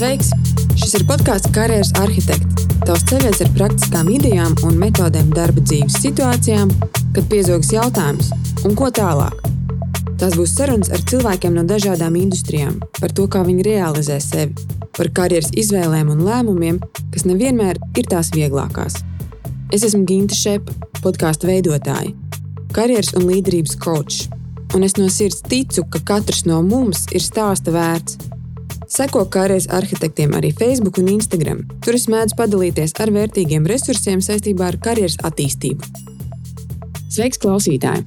Sveiks! Šis ir podkāsts Karjeras arhitekts. Tavs ceļš ar praktiskām idejām un metodēm darba dzīves situācijām, kad piezogas jautājums, un ko tālāk. Tās būs sarunas ar cilvēkiem no dažādām industrijām, par to, kā viņi realizē sevi, par karjeras izvēlēm un lēmumiem, kas nevienmēr ir tās vieglākās. Es esmu Ginta Šepa, podkāstu veidotāja, karjeras un līderības coach, un es no sirds ticu, ka katrs no mums ir stāsta vērts Seko karjeras arhitektiem arī Facebook un Instagram. Tur es mēdzu padalīties ar vērtīgiem resursiem saistībā ar karjeras attīstību. Sveiks, klausītāji!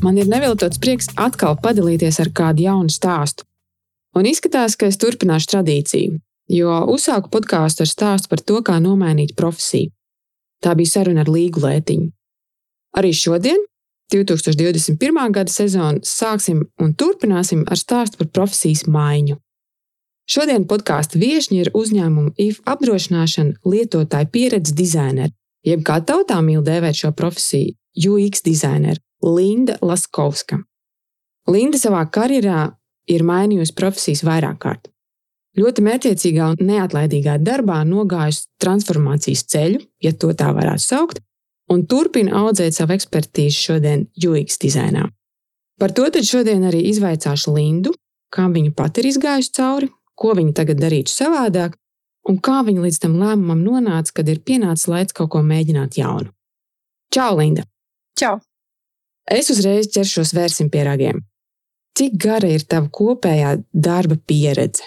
Man ir neviltots prieks atkal padalīties ar kādu jaunu stāstu. Un izskatās, ka es turpināšu tradīciju, jo uzsāku podkāstu ar stāstu par to, kā nomainīt profesiju. Tā bija saruna ar Līgu Lētiņu. Arī šodien, 2021. gada sezonu, sāksim un turpināsim ar stāstu par profesijas maiņu. Šodien podkāstu viesņi ir uzņēmuma IF apdrošināšana lietotāja pieredzes dizaineri, jeb kā tautā mīl dēvēt šo profesiju, UX dizaineri Linda Laskovska. Linda savā karjerā ir mainījusi profesijas vairāk kārt. Ļoti mērķiecīgā un neatlaidīgā darbā nogājusi transformācijas ceļu, ja to tā varētu saukt, un turpina audzēt savu ekspertīzi šodien UX dizainā. Par to tad šodien arī izvaicāšu Lindu, kā viņa pati ir izgājusi cauri ko viņi tagad darītu savādāk, un kā viņi līdz tam lēmumam nonāca, kad ir pienācis laiks kaut ko mēģināt jaunu. Čau, Linda! Čau! Es uzreiz ķeršos vērsim pie ragiem. Cik gara ir tava kopējā darba pieredze?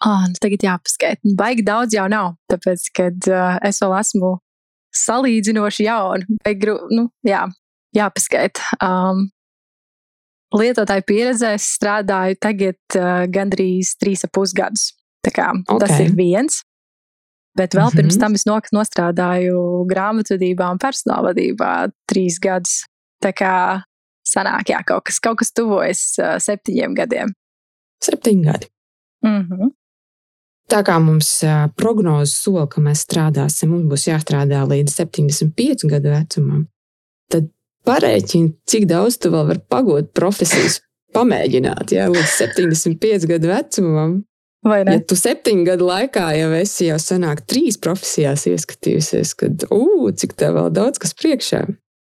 Ah, nu tagad jāpaskaita. Baigi daudz jau nav, tāpēc, kad uh, es vēl esmu salīdzinoši jauna. Baigi, nu, jā, jāpaskaita. Um, lietotāju pieredzē es strādāju tagad uh, gandrīz trīs ap pusgadus. Okay. Tas ir viens. Bet vēl mm -hmm. pirms tam es nostrādāju grāmatvedībā un personāla vadībā trīs gadus. Tā kā sanāk, jā, kaut kas, kaut kas tuvojas uh, septiņiem gadiem. Septiņi gadi. Mm -hmm. Tā kā mums uh, prognozes sola, ka mēs strādāsim, mums būs jāstrādā līdz 75 gadu vecumam, tad Parēķini, cik daudz tu vēl vari pagot profesijas, pamēģināt, ja līdz 75 gadu vecumam. Vai ne? Ja tu septiņu gadu laikā jau esi jau senāk trīs profesijās ieskatījusies, tad, ugh, cik tev vēl daudz kas priekšā.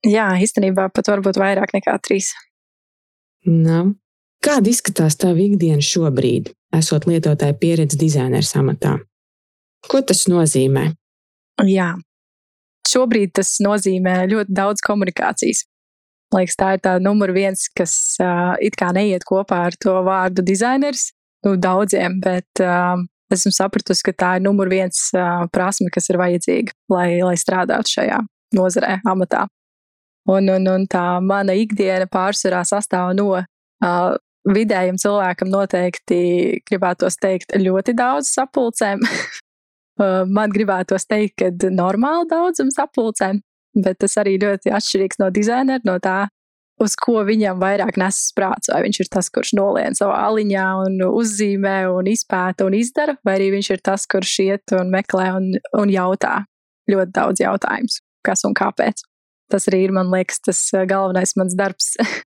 Jā, īstenībā pat varbūt vairāk nekā trīs. Nav. Kāda izskatās tava ikdiena šobrīd, esot lietotāja pieredzes dizaineru amatā? Ko tas nozīmē? Jā, šobrīd tas nozīmē ļoti daudz komunikācijas. Liekas, tā ir tā numur viens, kas uh, it kā neiet kopā ar to vārdu dizainers. Nu, daudziem, bet uh, esmu sapratusi, ka tā ir numur viens uh, prasme, kas ir vajadzīga, lai, lai strādātu šajā nozarē, amatā. Un, un, un tā mana ikdiena pārsvarā sastāv no uh, vidējam cilvēkam noteikti gribētos teikt ļoti daudz sapulcēm, man gribētos teikt, ka normāli daudzums apulcēm, bet tas arī ļoti atšķirīgs no dizainera, no tā, uz ko viņam vairāk nesas prāts. Vai viņš ir tas, kurš nolien savā aliņā un uzzīmē un izpēta un izdara, vai arī viņš ir tas, kurš iet un meklē un, un jautā ļoti daudz jautājumus, kas un kāpēc. Tas arī ir, man liekas, tas galvenais mans darbs.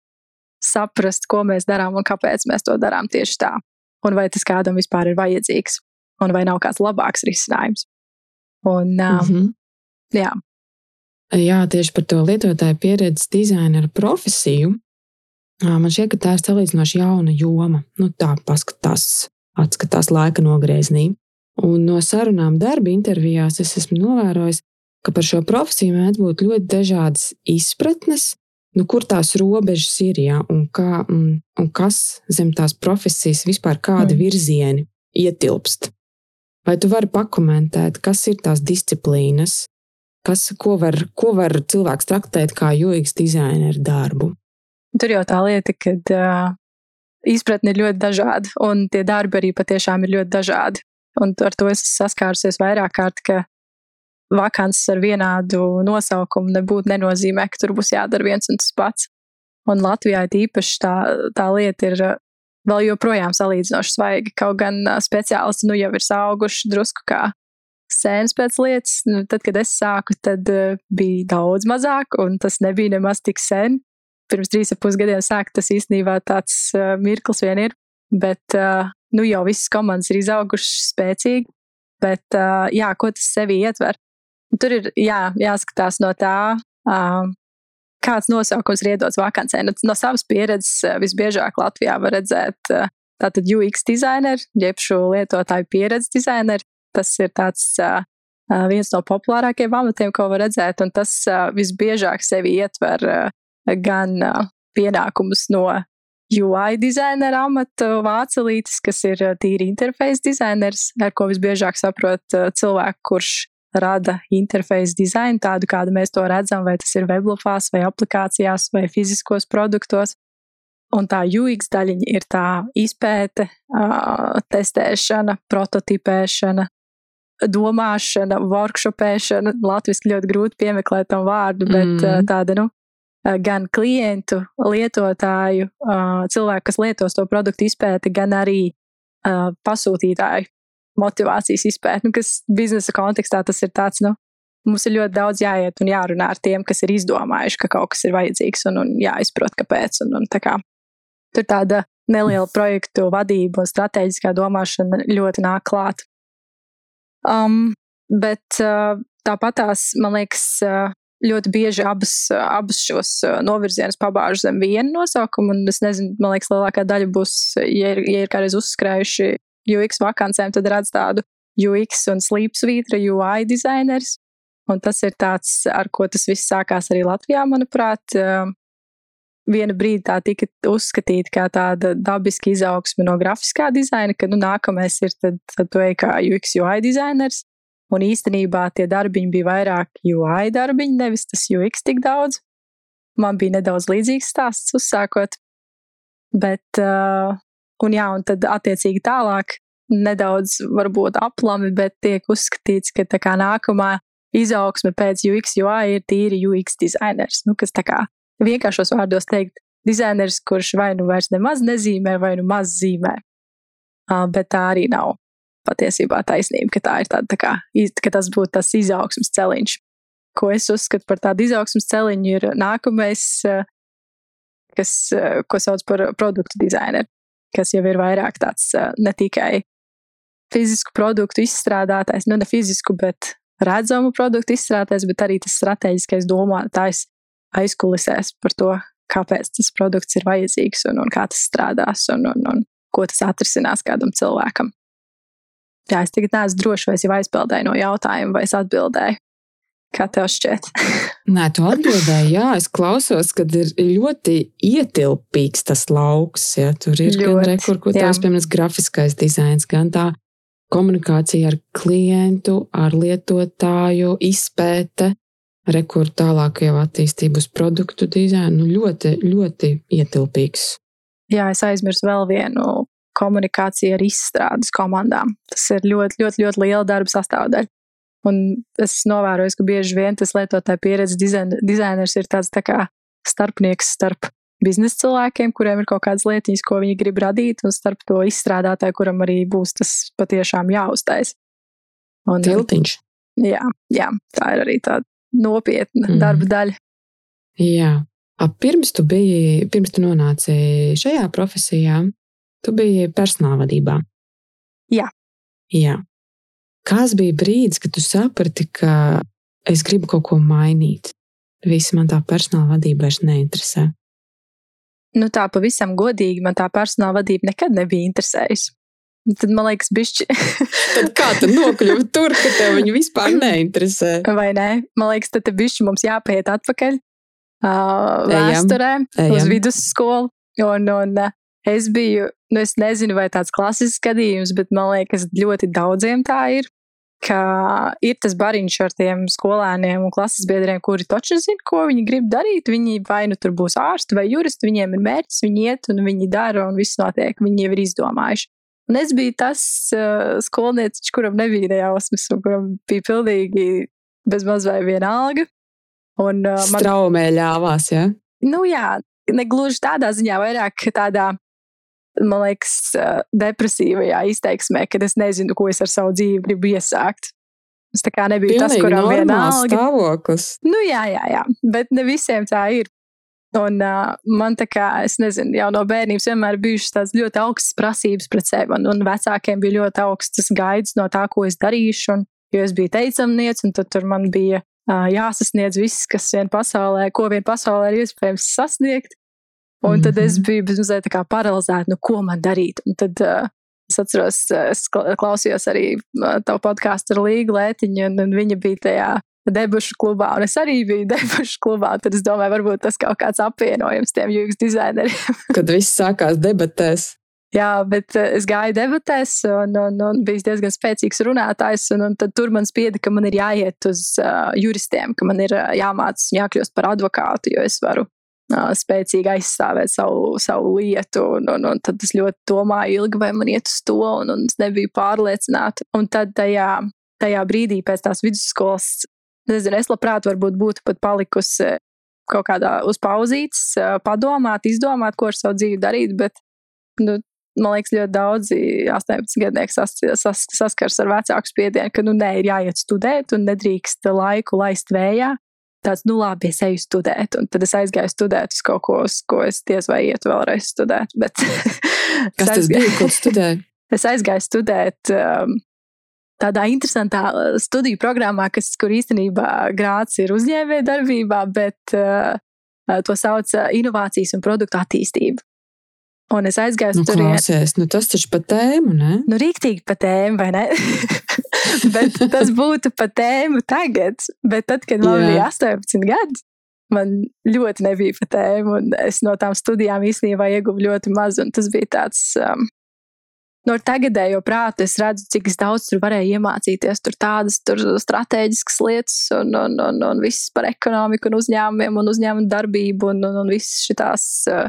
saprast, ko mēs darām un kāpēc mēs to darām tieši tā. Un vai tas kādam vispār ir vajadzīgs un vai nav kāds labāks risinājums. Un, um, mm -hmm. jā. jā, tieši par to lietotāju pieredzes dizaineru profesiju. Man šķiet, ka tā ir salīdzinoši jauna joma. Nu, tā paskatās, atskatās laika nogriezienī. Un no sarunām darba intervijās es esmu novērojis, ka par šo profesiju mēdz būt ļoti dažādas izpratnes, nu, kur tās robežas ir, jā, un, kā, un, un kas zem tās profesijas vispār kādi mm. virzieni ietilpst. Vai tu vari pakomentēt, kas ir tās disciplīnas, kas, ko, var, ko var cilvēks traktēt kā UX dizaineru darbu? Tur jau tā lieta, ka uh, izpratne ir ļoti dažāda, un tie darbi arī patiešām ir ļoti dažādi. Un ar to es saskārusies vairāk kārt, ka vakances ar vienādu nosaukumu nebūtu nenozīmē, ka tur būs jādara viens un tas pats. Un Latvijā īpaši tā, tā lieta ir vēl joprojām salīdzinoši svaigi. Kaut gan speciālisti nu jau ir auguši drusku kā sēnes pēc lietas. Nu, tad, kad es sāku, tad uh, bija daudz mazāk, un tas nebija nemaz tik sen. Pirms trīs ap pusgadiem sākt, tas īstenībā tāds uh, mirklis vien ir. bet uh, nu jau visas komandas ir izaugušas spēcīgi. Bet, uh, jā, ko tas sevi ietver? Tur ir jā, jāskatās no tā, uh, kāds nosaukums ir iedots vakancē. No, no savas pieredzes visbiežāk Latvijā var redzēt uh, tātad UX dizaineru, jeb šo lietotāju pieredzes dizaineru. Tas ir tāds uh, viens no populārākajiem amatiem, ko var redzēt, un tas visbiežāk sevi ietver gan pienākumus no UI dizainera amata vācelītis, kas ir tīri interfejs dizainers, ar ko visbiežāk saprot cilvēku, kurš rada interfejs dizainu tādu, kādu mēs to redzam, vai tas ir weblapās, vai aplikācijās, vai fiziskos produktos. Un tā UX daļiņa ir tā izpēte, testēšana, prototipēšana, domāšana, workshopēšana. Latvijas ļoti grūti piemeklēt tam vārdu, bet mm. tāda, nu, gan klientu, lietotāju, cilvēku, kas lietos to produktu izpēti, gan arī pasūtītāju motivācijas izpēti, nu, kas biznesa kontekstā tas ir tāds, nu, mums ir ļoti daudz jāiet un jārunā ar tiem, kas ir izdomājuši, ka kaut kas ir vajadzīgs un, un jāizprot, kāpēc. Un, un tā kā, tur tāda neliela projektu vadība un strateģiskā domāšana ļoti nāk klāt. Um, bet uh, tāpat tās, man liekas, uh, ļoti bieži abas, abas šos novirzienus pabāž zem viena nosaukuma. Un es nezinu, man liekas, lielākā daļa būs, ja ir, ja ir kādreiz uzskrējuši UX vakancēm, tad redz tādu UX un slīpsvītra UI dizainers. Un tas ir tāds, ar ko tas viss sākās arī Latvijā, manuprāt. Vienu brīdi tā tika uzskatīta kā tāda dabiska izaugsme no grafiskā dizaina, ka nu, nākamais ir tad, tad tu ej kā UX UI dizainers. Un īstenībā tie darbiņi bija vairāk UI darbiņi, nevis tas UX tik daudz. Man bija nedaudz līdzīgs stāsts uzsākot. Bet, uh, un jā, un tad attiecīgi tālāk nedaudz varbūt aplami, bet tiek uzskatīts, ka tā kā nākamā izaugsme pēc UX UI ir tīri UX dizainers. Nu, kas tā kā vienkāršos vārdos teikt, dizainers, kurš vai nu vairs nemaz nezīmē, vai nu maz zīmē. Uh, bet tā arī nav patiesībā taisnība, ka, tā ir tāda, tā kā, ka tas būtu tas izaugsmas celiņš. Ko es uzskatu par tādu izaugsmas celiņu, ir nākamais, eh, kas, eh, ko sauc par produktu dizaineru, kas jau ir vairāk tāds ne tikai fizisku produktu izstrādātājs, nu ne fizisku, bet redzamu produktu izstrādātājs, bet arī tas strateģiskais domātājs aizkulisēs par to, kāpēc tas produkts ir vajadzīgs un, un kā tas strādās un, un, un ko tas atrisinās kādam cilvēkam. Jā, es tagad neesmu drošs, vai es jau aizpildēju no jautājuma, vai es atbildēju. Kā tev šķiet? Nē, tu atbildēji, jā, es klausos, kad ir ļoti ietilpīgs tas lauks. Ja? Tur ir ļoti, gan rekur, ko tās, piemēram, grafiskais dizains, gan tā komunikācija ar klientu, ar lietotāju, izpēte, rekur tālāk jau attīstību uz produktu dizainu. Nu, ļoti, ļoti ietilpīgs. Jā, es aizmirsu vēl vienu komunikācija ar izstrādes komandām. Tas ir ļoti, ļoti, ļoti liela darba sastāvdaļa. Un es novēroju, ka bieži vien tas lietotāja pieredzes dizain, dizainers ir tāds tā kā starpnieks starp biznesa cilvēkiem, kuriem ir kaut kādas lietiņas, ko viņi grib radīt, un starp to izstrādātāju, kuram arī būs tas patiešām jāuztais. Un, Tiltiņš. Jā, jā, tā ir arī tāda nopietna mm. darba daļa. Jā. Pirms tu biji, pirms tu nonāci šajā profesijā, Tu biji personāla vadībā. Jā. Jā. Kāds bija brīdis, kad tu saprati, ka es gribu kaut ko mainīt? Visi man tā personāla vadība vairs neinteresē. Nu, tā pavisam godīgi man tā personāla vadība nekad nebija interesējusi. Tad man liekas, bišķi. tad kā tu nokļuvi tur, ka tev viņa vispār neinteresē? Vai nē? Man liekas, tad bišķi mums jāpiet atpakaļ uh, vēsturē, Ejam. uz vidusskolu. Un, un es biju nu, es nezinu, vai tāds klasisks gadījums, bet man liekas, ļoti daudziem tā ir. Ka ir tas bariņš ar tiem skolēniem un klases biedriem, kuri taču zina, ko viņi grib darīt. Viņi vai nu tur būs ārsti vai juristi, viņiem ir mērķis, viņi iet un viņi dara, un viss notiek. Viņi jau ir izdomājuši. Un es biju tas uh, skolniecis, kuram nebija nejausmas, un kuram bija pilnīgi bezmaz vai vienalga. Un, uh, man... Straumē ļāvās, ja? Nu jā, negluži tādā ziņā, vairāk tādā man liekas, depresīvajā izteiksmē, kad es nezinu, ko es ar savu dzīvi gribu iesākt. Es tā kā nebiju Pilnīgi tas, kuram vienalga. Stāvoklis. Nu, jā, jā, jā, bet ne visiem tā ir. Un uh, man tā kā, es nezinu, jau no bērnības vienmēr bijušas tādas ļoti augstas prasības pret sevi. Un, un vecākiem bija ļoti augstas gaidas no tā, ko es darīšu. Un, jo es biju teicamniece, un tad tur man bija uh, jāsasniedz viss, kas vien pasaulē, ko vien pasaulē ir iespējams sasniegt. Un tad es mhm. biju mazliet paralizēta, nu, ko man darīt. Un tad uh, es atceros, es klausījos arī tavu podkāstu ar Līgu Lētiņu, un, un viņa bija tajā debušu klubā, un es arī biju debušu klubā. Tad es domāju, varbūt tas kaut kāds apvienojums tiem UX dizaineriem. Kad viss sākās debatēs. Jā, bet es gāju debatēs, un, un, un biju diezgan spēcīgs runātājs. Un, un tur man spieda, ka man ir jāiet uz uh, juristiem, ka man ir uh, jāmācās un jākļūst par advokātu, jo es varu spēcīgi aizstāvēt savu, savu lietu. Un, un, un tad es ļoti domāju, ilgi vai man iet uz to, un, un es nebiju pārliecināta. Un tad tajā, tajā brīdī pēc tās vidusskolas, nezinu, es labprāt varbūt būtu pat palikusi kaut kādā uz pauzītes, padomāt, izdomāt, ko ar savu dzīvi darīt, bet, nu, man liekas, ļoti daudzi 18 gadnieki sas, sas, saskars ar vecāku spiedienu, ka, nu, nē, ir jāiet studēt un nedrīkst laiku laist vējā tāds, nu, labi, es eju studēt. Un tad es aizgāju studēt uz kaut ko, uz ko es diez vai ietu vēlreiz studēt. Bet Kas tas bija, ko studēji? Es aizgāju studēt um, tādā interesantā studiju programmā, kas, kur īstenībā grāts ir uzņēmējdarbībā, bet uh, to sauc uh, inovācijas un produktu attīstību. Un es aizgāju nu, tur. Klausies, nu tas taču pa tēmu, ne? Nu, rīktīgi pa tēmu, vai ne? bet tas būtu pa tēmu tagad. Bet tad, kad man bija 18 gadi, man ļoti nebija pa tēmu. Un es no tām studijām īstenībā ieguvu ļoti maz. Tas bija tāds. Um, No tagadējo prātu es redzu, cik daudz tur varēja iemācīties. Tur tādas tur strateģiskas lietas, un, un, un, un viss par ekonomiku, un uzņēmumiem, un uzņēmumu darbību, un, un, un visas šīs uh,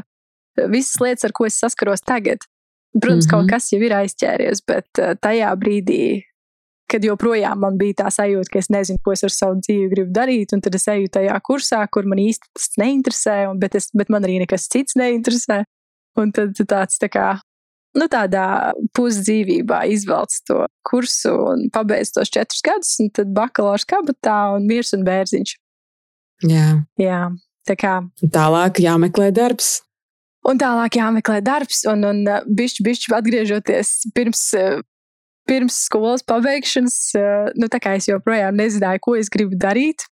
visas lietas, ar ko es saskaros tagad. Protams, mm -hmm. kaut mhm. kas jau ir aizķēries, bet uh, tajā brīdī kad joprojām man bija tā sajūta, ka es nezinu, ko es ar savu dzīvi gribu darīt, un tad es eju tajā kursā, kur man īsti tas neinteresē, un, bet, es, bet man arī nekas cits neinteresē. Un tad tāds tā kā, nu, tādā pusdzīvībā izvelc to kursu un pabeidz tos četrus gadus, un tad bakalaura kabatā un mirs un bērziņš. Jā. Jā, tā kā. Tālāk jāmeklē darbs. Un tālāk jāmeklē darbs, un, un bišķi, bišķi atgriežoties pirms pirms skolas pabeigšanas, eh, nu, tā kā es joprojām nezināju, ko es gribu darīt,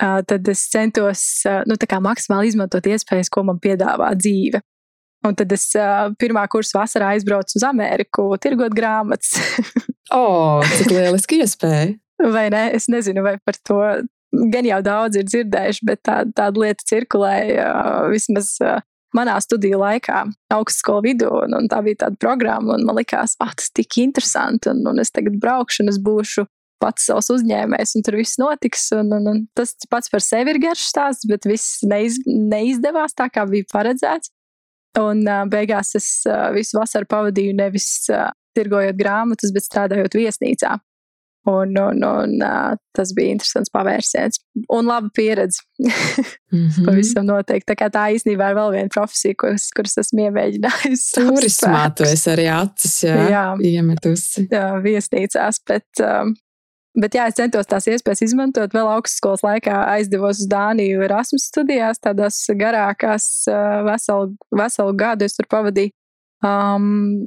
eh, tad es centos eh, nu, maksimāli izmantot iespējas, ko man piedāvā dzīve. Un tad es pirmā kursa vasarā aizbraucu uz Ameriku, tirgot grāmatas. o, oh, cik lieliski iespēja! Vai ne? Es nezinu, vai par to gan jau daudz ir dzirdējuši, bet tā, tāda lieta cirkulēja vismaz manā studiju laikā, augstskolu vidū, un, un tā bija tāda programma, un man likās, ah, tas tik interesanti, un, un es tagad braukšu, un es būšu pats savs uzņēmējs, un tur viss notiks. Un, un, un tas pats par sevi ir garš stāsts, bet viss neiz, neizdevās tā, kā bija paredzēts. Un uh, beigās es uh, visu vasaru pavadīju nevis uh, tirgojot grāmatas, bet strādājot viesnīcā. Un, un, un tas bija interesants pavērsiens un laba pieredze. mm -hmm. Pavisam noteikti. Tā, tā īstenībā ir vēl viena profesija, kuras, kuras esmu iemēģinājusi. Turismā tu esi arī acis, jā, jā. iemetusi. Jā, viesnīcās, bet, um, bet jā, es centos tās iespējas izmantot. Vēl augstskolas laikā aizdevos uz Dāniju Erasmus studijās, tādās garākās, veselu, veselu gadu es tur pavadīju. Um,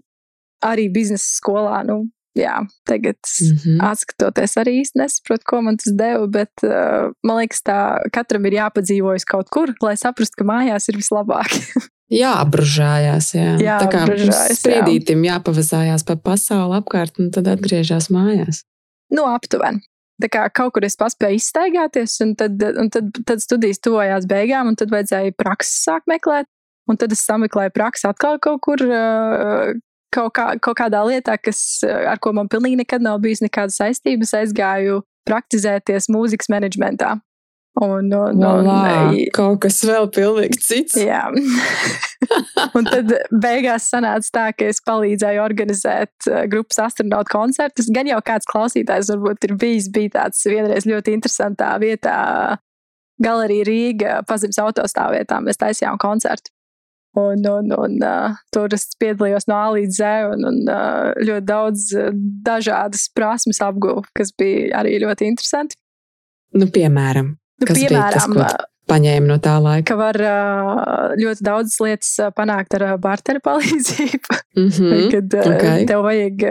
arī biznesa skolā, nu, jā, tagad mm -hmm. atskatoties arī īsti nesaprotu, ko man tas deva, bet uh, man liekas, tā katram ir jāpadzīvojas kaut kur, lai saprastu, ka mājās ir vislabāk. jā, apbružājās. Jā. Jā, tā kā spriedītim jā. jāpavazājās pa pasauli apkārt un tad atgriežas mājās. Nu, aptuveni. Tā kā kaut kur es paspēju izstaigāties, un tad, un tad, tad studijas tuvojās beigām, un tad vajadzēja praksi sākt meklēt. Un tad es sameklēju praksi atkal kaut kur, uh, kaut, kā, kaut kādā lietā, kas, ar ko man pilnīgi nekad nav bijis nekādas saistības, aizgāju praktizēties mūzikas menedžmentā. Un, un, un, un, kaut kas vēl pilnīgi cits. Jā. un tad beigās sanāca tā, ka es palīdzēju organizēt uh, grupas astronautu koncertus. Gan jau kāds klausītājs varbūt ir bijis, bija tāds vienreiz ļoti interesantā vietā, Galerija Rīga, pazemes autostāvvietā. Mēs taisījām koncertu. Un, un, un uh, tur es piedalījos no A līdz Z, un, un uh, ļoti daudz uh, dažādas prasmes apguvu, kas bija arī ļoti interesanti. Nu, piemēram, nu, piemēram tas, ko... paņēma no tā laika? Ka var ļoti daudzas lietas panākt ar barteru palīdzību. Mm -hmm. Kad okay. tev vajag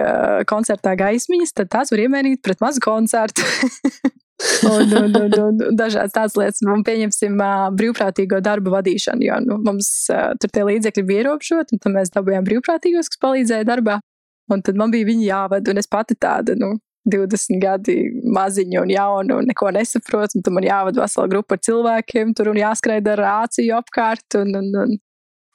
koncertā gaismiņas, tad tās var iemainīt pret mazu koncertu. un, un, un, un dažādas tādas lietas. Un pieņemsim uh, brīvprātīgo darbu vadīšanu, jo nu, mums uh, tur tie līdzekļi bija ierobežoti, un tad mēs dabūjām brīvprātīgos, kas palīdzēja darbā. Un tad man bija viņi jāvada, un es pati tāda, nu, 20 gadi maziņa un jauna, un neko nesaprotu. Un tad man jāvada vesela grupa ar cilvēkiem, tur un jāskraida ar rāciju apkārt. Un, un, un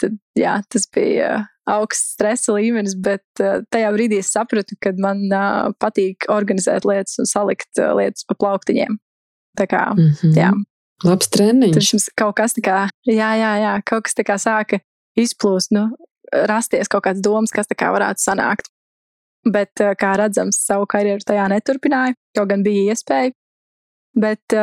tad, jā, tas bija augsts stresa līmenis, bet uh, tajā brīdī es sapratu, ka man uh, patīk organizēt lietas un salikt uh, lietas pa plauktiņiem. Tā kā, mm -hmm. jā. Labs treniņš. Tur mums kaut kas tā kā, jā, jā, jā, kaut kas tā kā sāka izplūst, nu, rasties kaut kāds domas, kas tā kā varētu sanākt. Bet, kā redzams, savu karjeru tajā neturpināju, jo gan bija iespēja. Bet,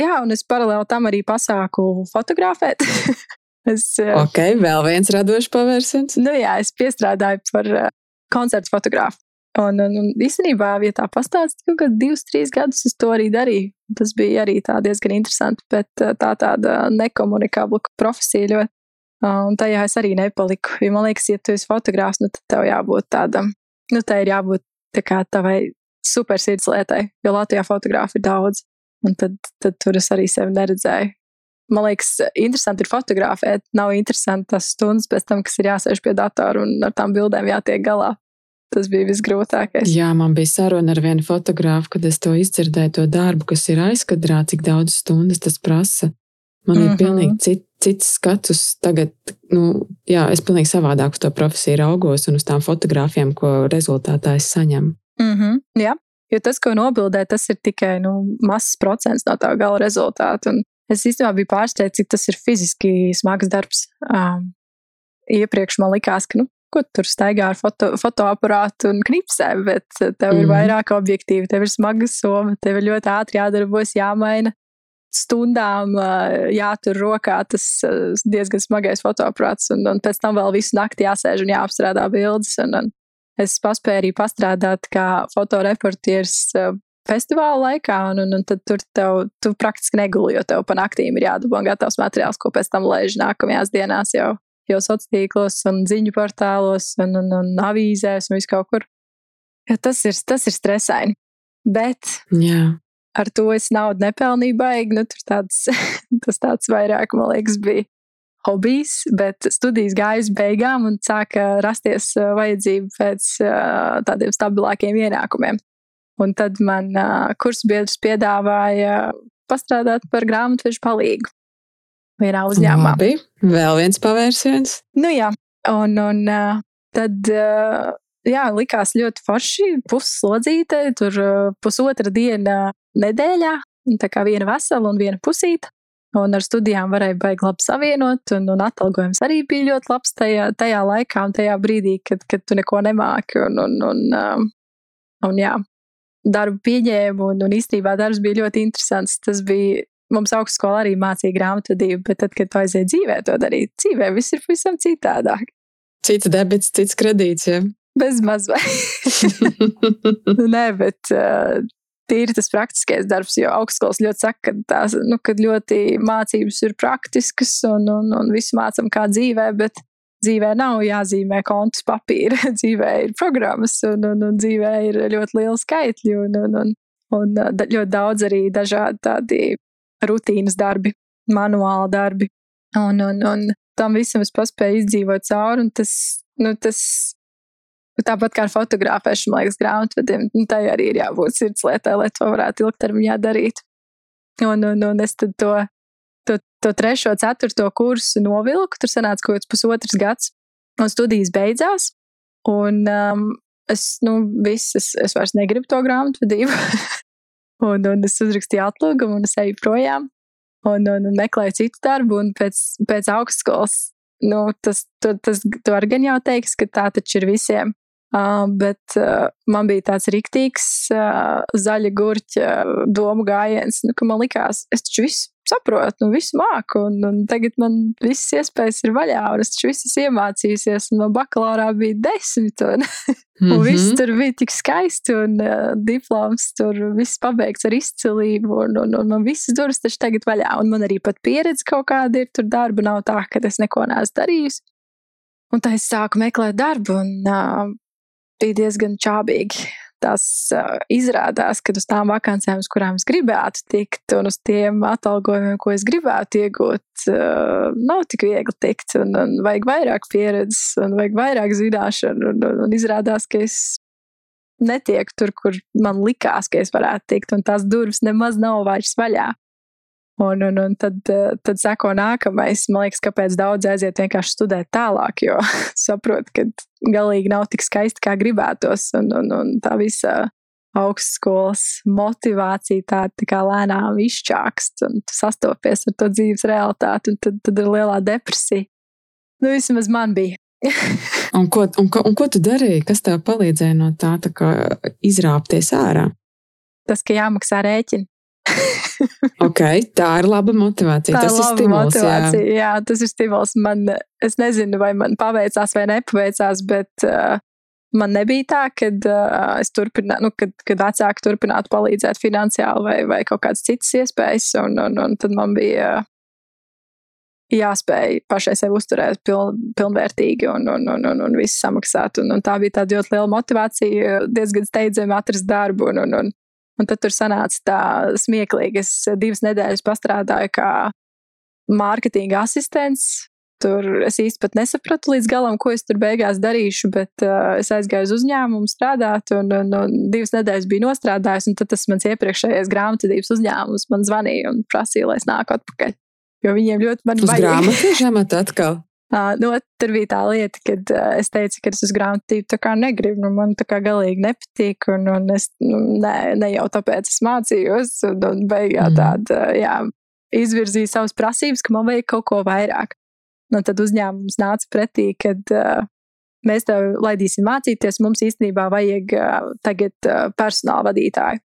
jā, un es paralēli tam arī pasāku fotografēt. Es, ok, vēl viens radošs pavērsiens. Nu jā, es piestrādāju par uh, koncertu fotografu. Un, un, un īstenībā, ja tā pastāstīt, kaut kādā divus, trīs gadus es to arī darīju. Tas bija arī diezgan interesanti, bet tā tāda nekomunikābla profesija ļoti. Un tajā es arī nepaliku. Jo man liekas, ja tu esi fotogrāfs, nu, tad tev jābūt tādam, nu, tai ir jābūt tā kā tavai super sirds lietai, jo Latvijā fotografi ir daudz. Un tad, tad tur es arī sevi neredzēju man liekas, interesanti ir fotografēt. Nav interesanti tas stundas pēc tam, kas ir jāsēž pie datora un ar tām bildēm jātiek galā. Tas bija visgrūtākais. Jā, man bija saruna ar vienu fotografu, kad es to izdzirdēju, to darbu, kas ir aizkadrā, cik daudz stundas tas prasa. Man mm -hmm. ir mhm. pilnīgi cit, cits skats tagad. Nu, jā, es pilnīgi savādāk uz to profesiju raugos un uz tām fotografijām, ko rezultātā es saņemu. Mm -hmm, jā, jo tas, ko nobildē, tas ir tikai nu, mazs procents no tā gala rezultāta. Un Es īstenībā biju pārsteigts, cik tas ir fiziski smags darbs. Um, iepriekš man likās, ka, nu, ko tur staigā ar foto, fotoaparātu un knipsē, bet tev mm ir mhm. vairāk objektīvi, tev ir smaga soma, tev ir ļoti ātri jādarbojas, jāmaina. Stundām uh, jātur rokā tas uh, diezgan smagais fotoaparāts, un, un pēc tam vēl visu nakti jāsēž un jāapstrādā bildes. Un, un es paspēju arī pastrādāt kā fotoreportieris uh, festivāla laikā, un, un, un tad tur tev, tu praktiski neguli, jo tev pa naktīm ir jādabū gatavs materiāls, ko pēc tam laiž nākamajās dienās jau, jau sociālos tīklos un ziņu portālos un, un, un avīzēs un viskaur kur. Ja tas, ir, tas ir stresaini. Bet Jā. ar to es naudu nepelnīju baigi. Nu, tāds, tas tāds vairāk, man liekas, bija hobijs, bet studijas gāja uz beigām un sāka rasties vajadzība pēc tādiem stabilākiem ienākumiem. Un tad man uh, kursbiedrs piedāvāja pastrādāt par grāmatvežu palīgu vienā uzņēmumā. Labi, vēl viens pavērsiens. Nu jā, un, un uh, tad uh, jā, likās ļoti forši, pusslodzīte, tur pusotra diena nedēļā, tā kā viena vesela un viena pusīta. Un ar studijām varēja baigi labi savienot, un, un atalgojums arī bija ļoti labs tajā, tajā laikā un tajā brīdī, kad, kad tu neko nemāki. Un, un, un, um, un jā, darbu pieņēmu, un, un īstenībā darbs bija ļoti interesants. Tas bija mums augstskolā arī mācīja grāmatvedību, bet tad, kad tu aiziet dzīvē, to darīt, dzīvē viss ir pavisam citādāk. Cits debits, cits kredīts. Ja? Bez mazliet. Nē, bet uh, tīri tas praktiskais darbs, jo augstskolas ļoti saka, ka tās nu, ļoti mācības ir praktiskas un, un, un visu mācām kā dzīvē, bet dzīvē nav jāzīmē kontus papīra, dzīvē ir programmas un, un, un dzīvē ir ļoti liela skaitļi un, un, un, un ļoti daudz arī dažādi tādi rutīnas darbi, manuāli darbi. Un, un, un tam visam es paspēju izdzīvot cauri, un tas, nu, tas tāpat kā ar fotografēšanu, man liekas, grāmatvedim, nu, tai arī ir jābūt sirdslietai, lai to varētu ilgtermiņā darīt. Un, un, un es to to, to trešo, ceturto kursu novilku. Tur sanāca kaut kāds pusotrs gads, un studijas beidzās. Un um, es, nu, viss, es, es vairs negribu to grāmatvedību. un, un es uzrakstīju atlūgumu, un es eju projām, un, un, un meklēju citu darbu. Un pēc, pēc augstskolas, nu, tas, tu, tas, tu arī gan jau teiksi, ka tā taču ir visiem. Uh, bet uh, man bija tāds rīktīgs, uh, zaļa gurķa domu gājiens, nu, ka man likās, es taču visu saprotu, nu, visu māku, un, un tagad man visas iespējas ir vaļā, un es taču visas iemācījusies, un man bakalaurā bija desmit, un, mm -hmm. un viss tur bija tik skaisti, un uh, diploms tur viss pabeigts ar izcilību, un, un, un man visas durvis taču tagad vaļā, un man arī pat pieredze kaut kāda ir, tur darba nav tā, ka es neko neesmu darījusi. Un tā es sāku meklēt darbu, un uh, bija diezgan čābīgi tas uh, izrādās, ka uz tām vakancēm, uz kurām es gribētu tikt, un uz tiem atalgojumiem, ko es gribētu iegūt, uh, nav tik viegli tikt. Un, un vajag vairāk pieredzes, un vajag vairāk zināšanu. Un, un, un izrādās, ka es netieku tur, kur man likās, ka es varētu tikt, un tās durvis nemaz nav vairs vaļā. Un, un, un tad, eh, tad seko nākamais. Man liekas, kāpēc daudz aiziet vienkārši studēt tālāk, jo saprot, ka galīgi nav tik skaisti, kā gribētos. Un, un, un tā visa augstskolas motivācija tā, tā kā lēnām izčākst, un tu sastopies ar to dzīves realitāti, un tad, tad ir lielā depresija. Nu, vismaz man bija. un, ko, un, ko, un ko tu darīji? Kas tev palīdzēja no tā, tā izrāpties ārā? Tas, ka jāmaksā rēķini. Okay, tā ir laba motivācija. Tā tas ir, ir stimuls. Jā. jā, tas ir stimuls. Man, es nezinu, vai man paveicās vai nepaveicās, bet uh, man nebija tā, ka uh, es turpināju, nu, kad, kad vecāki turpinātu palīdzēt finansiāli vai, vai kaut kādas citas iespējas, un, un, un tad man bija. Jāspēj pašai sevi uzturēt piln, pilnvērtīgi un, un, un, un, un visu samaksāt. Un, un tā bija tāda ļoti liela motivācija, diezgan steidzami atrast darbu. Un, un, un Un tad tur sanāca tā smieklīgi. Es divas nedēļas strādāju kā mārketinga asistents. Tur es pat nesapratu līdz galam, ko es tur beigās darīšu, bet uh, es aizgāju uz uzņēmumu strādāt, un, un, un divas nedēļas biju nostrādājis. Tad tas mans iepriekšējais grāmatvedības uzņēmums man zvanīja un prasīja, lai es nāku atpakaļ. Jo viņiem ļoti man. Uz grāmatvedības amatu atkal. Uh, nu, tur bija tā lieta, kad uh, es teicu, ka es uz grāmatību tā kā negribu, nu, man tā kā galīgi nepatīk, un, un es nu, ne, ne jau tāpēc es mācījos, un, un beigās mm. tāda, jā, izvirzīju savas prasības, ka man vajag kaut ko vairāk. Un tad uzņēmums nāca pretī, kad uh, mēs tev laidīsim mācīties, mums īstenībā vajag uh, tagad uh, personāla vadītāju.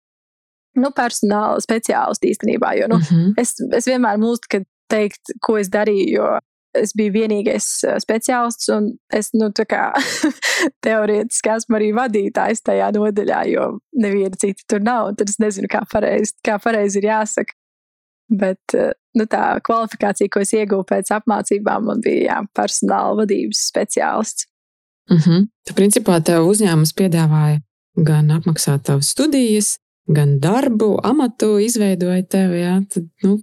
Nu, personāla speciālistu īstenībā, jo nu, mm -hmm. es, es vienmēr mūstu, kad teikt, ko es darīju, jo es biju vienīgais uh, speciālists, un es, nu, teorētiski esmu arī vadītājs tajā nodaļā, jo neviena cita tur nav. Tad es nezinu, kā pareizi, kā pareizi ir jāsaka. Bet uh, nu, tā kvalifikācija, ko es ieguvu pēc apmācībām, man bija jā, personāla vadības speciālists. Mm -hmm. Tu, principā, tev uzņēmums piedāvāja gan apmaksāt tavas studijas, gan darbu, amatu izveidoja tev. Jā, tad, nu,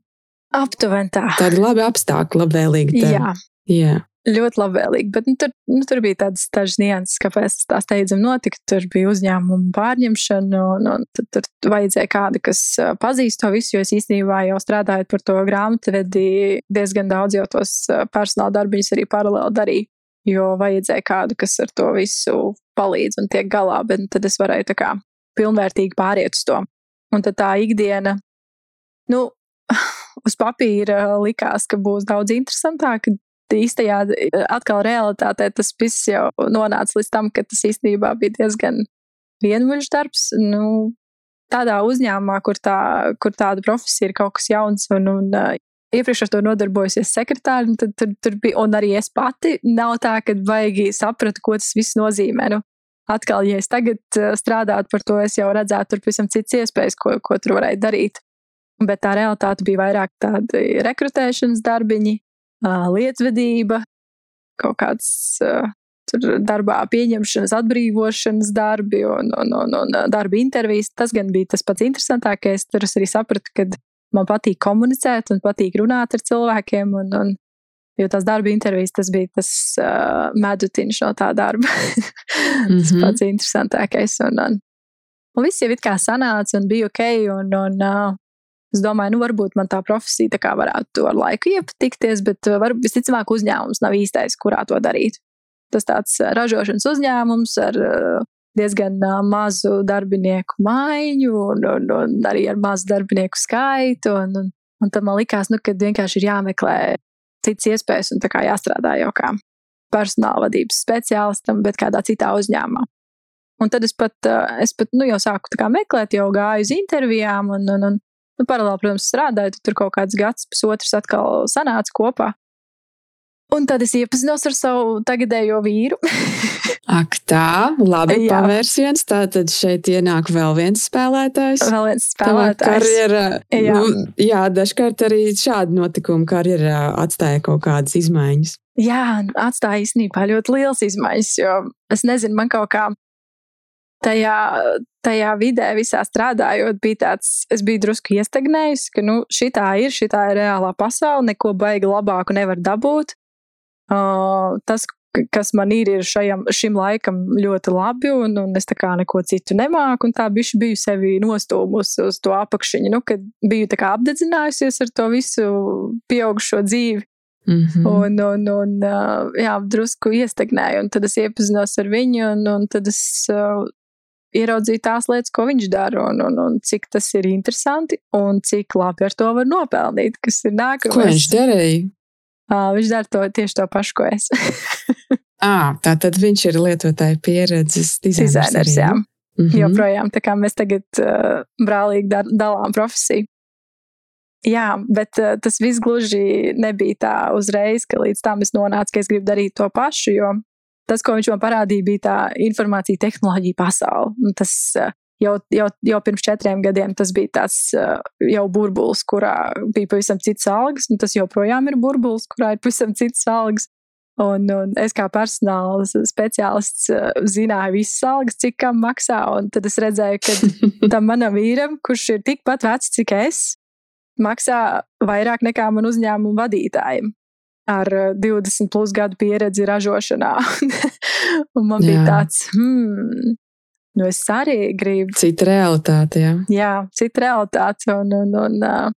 Aptuveni tā. Tādi labi apstākļi, labvēlīgi. Tev. Jā. Jā. Ļoti labvēlīgi, bet nu, tur, nu, tur bija tādas dažas nianses, kāpēc tā steidzami notika. Tur bija uzņēmuma pārņemšana, un, un tad tur vajadzēja kādu, kas pazīst to visu. Jo es īstenībā jau strādājot par to grāmatvedi, diezgan daudz jau tos personāla darbiņus arī paralēli darīju. Jo vajadzēja kādu, kas ar to visu palīdz un tiek galā, bet tad es varēju tā kā pilnvērtīgi pāriet uz to. Un tad tā ikdiena, nu, uz papīra likās, ka būs daudz interesantāk. Īstajā atkal realitātē tas viss jau nonāca līdz tam, ka tas īstenībā bija diezgan vienmuļš darbs. Nu, tādā uzņēmumā, kur, tā, kur tāda profesija ir kaut kas jauns un, un iepriekš ar to nodarbojusies sekretāri, tad tur, tur bija, un arī es pati nav tā, ka baigi sapratu, ko tas viss nozīmē. Nu, atkal, ja es tagad strādātu par to, es jau redzētu tur pavisam citas iespējas, ko, ko tur varēja darīt. Bet tā realitāte bija vairāk tādi rekrutēšanas darbiņi, lietvedība, kaut kāds darbā pieņemšanas, atbrīvošanas darbi un, un, un, un darba intervijas. Tas gan bija tas pats interesantākais. Tur es arī sapratu, ka man patīk komunicēt un patīk runāt ar cilvēkiem. Un, un, jo tās darba intervijas tas bija tas uh, medutiņš no tā darba. tas mm -hmm. pats interesantākais. Un, un, un viss jau it kā sanāca un bija ok. Un, un, uh, Es domāju, nu, varbūt man tā profesija tā kā varētu ar laiku iepatikties, bet uh, var, visticamāk uzņēmums nav īstais, kurā to darīt. Tas tāds uh, ražošanas uzņēmums ar uh, diezgan mazu darbinieku maiņu un, un, un arī ar mazu darbinieku skaitu. Un, un, un tad man likās, nu, ka vienkārši ir jāmeklē citas iespējas un tā kā jāstrādā jau kā personāla vadības speciālistam, bet kādā citā uzņēmumā. Un tad es pat, es pat nu, jau sāku meklēt, jau gāju uz intervijām, un, un, un nu, paralēli, protams, strādāju. Tur kaut kāds gads, pusotrs atkal sanāca kopā. Un tad es iepazinos ar savu tagadējo vīru. Ak, tā, labi, jā. pavērsiens. Tā tad šeit ienāk vēl viens spēlētājs. Vēl viens spēlētājs. Karjera, jā. Nu, jā, dažkārt arī šādi notikumi karjerā atstāja kaut kādas izmaiņas. Jā, atstāja īstenībā ļoti liels izmaiņas, jo es nezinu, man kaut kā tajā, tajā vidē visā strādājot, bija tāds, es biju drusku iestagnējis, ka nu, šī tā ir, šī tā ir reālā pasaule, neko baigi labāku nevar dabūt. Uh, tas, kas man ir, ir šajam, šim laikam ļoti labi, un, un es tā kā neko citu nemāku. Tā bišķi biju sevi nostūmusi uz to apakšiņu, nu, kad biju tā kā apdedzinājusies ar to visu pieaugušo dzīvi. Mm -hmm. Un, un, un jā, drusku iestagnēju, un tad es iepazinos ar viņu, un, un tad es ieraudzīju tās lietas, ko viņš dara, un, un, un cik tas ir interesanti, un cik labi ar to var nopelnīt, kas ir nākamais. Ko viņš darīja? Uh, viņš dara to tieši to pašu, ko es. à, tā tad viņš ir lietotāja pieredzes dizainers jā, mm -hmm. joprojām. Tā kā mēs tagad uh, brālīgi dar, dalām profesiju. Jā, bet uh, tas viss gluži nebija tā uzreiz, ka līdz tam es nonācu, ka es gribu darīt to pašu, jo tas, ko viņš man parādīja, bija tā informācija tehnoloģija pasaule. Un tas uh, jau, jau, jau pirms četriem gadiem tas bija tāds uh, jau burbulis, kurā bija pavisam cits algas, un tas joprojām ir burbulis, kurā ir pavisam cits algas. Un, un es kā personāla speciālists uh, zināju visas algas, cik kam maksā. Tad es redzēju, ka tam manam vīram, kurš ir tikpat vecs, cik es, maksā vairāk nekā man uzņēmuma vadītājiem ar 20 plus gadu pieredzi ražošanā. un man Jā. bija tāds, hmm, Nu, es arī gribu. Cita realitāte, jā. Jā, cita realitāte. Un, un, un, uh,